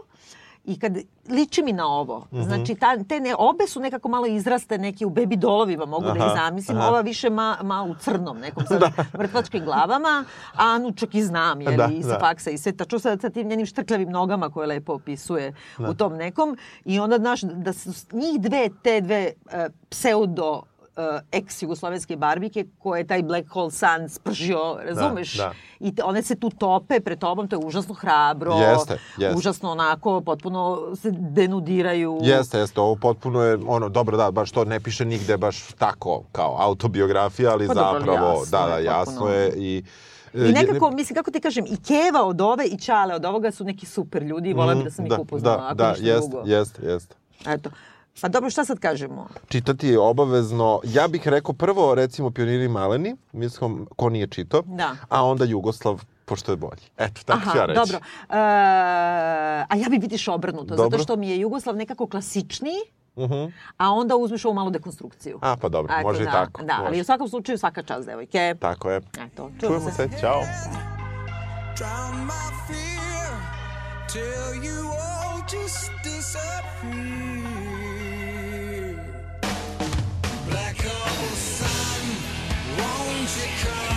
I kad liči mi na ovo, Mhm. znači ta, te ne, obe su nekako malo izraste neki u baby dolovima, mogu da ih Aha, zamislim, aha. ova više ma, malo u crnom nekom sa mrtvačkim glavama, a Anu čak i znam, jer Da, i sa da. faksa i sve, tačno sa, sa tim njenim štrkljavim nogama koje lepo opisuje u tom nekom. I onda, znaš, da su njih dve, te dve e, pseudo ex-jugoslovenske barbike koje je taj Black Hole Sun spržio, razumeš? da. I te, one se tu tope pred tobom, to je užasno hrabro. Jeste, jeste. Užasno onako, potpuno se denudiraju. Jeste, jeste, ovo potpuno je, ono, dobro, da, baš to ne piše nigde baš tako, kao autobiografija, ali Pa dobro, zapravo, jasno da, da, jasno potpuno. je i... e, I nekako, mislim, kako ti kažem, i Keva od ove i Čale od ovoga su neki super ljudi i volim Mm, da sam ih da, upoznala, da, ako da, ništa jeste, drugo. jeste, jeste. Eto. Pa dobro, šta sad kažemo? Čitati je obavezno, ja bih rekao prvo, recimo, Pioniri maleni, mislim, ko nije čito, Da. a onda Jugoslav, pošto je bolji. Eto, tako ću ja reći. dobro. E, a ja bi vidiš obrnuto, Dobro. zato što mi je Jugoslav nekako klasičniji, Mhm. a onda uzmeš ovu malu dekonstrukciju. A, pa dobro, Eto, može da, i tako. Da, ali može. u svakom slučaju svaka čast, devojke. Tako je. Eto, Čujemo se, ćao. drown my fear till you all just disappear. Chicago.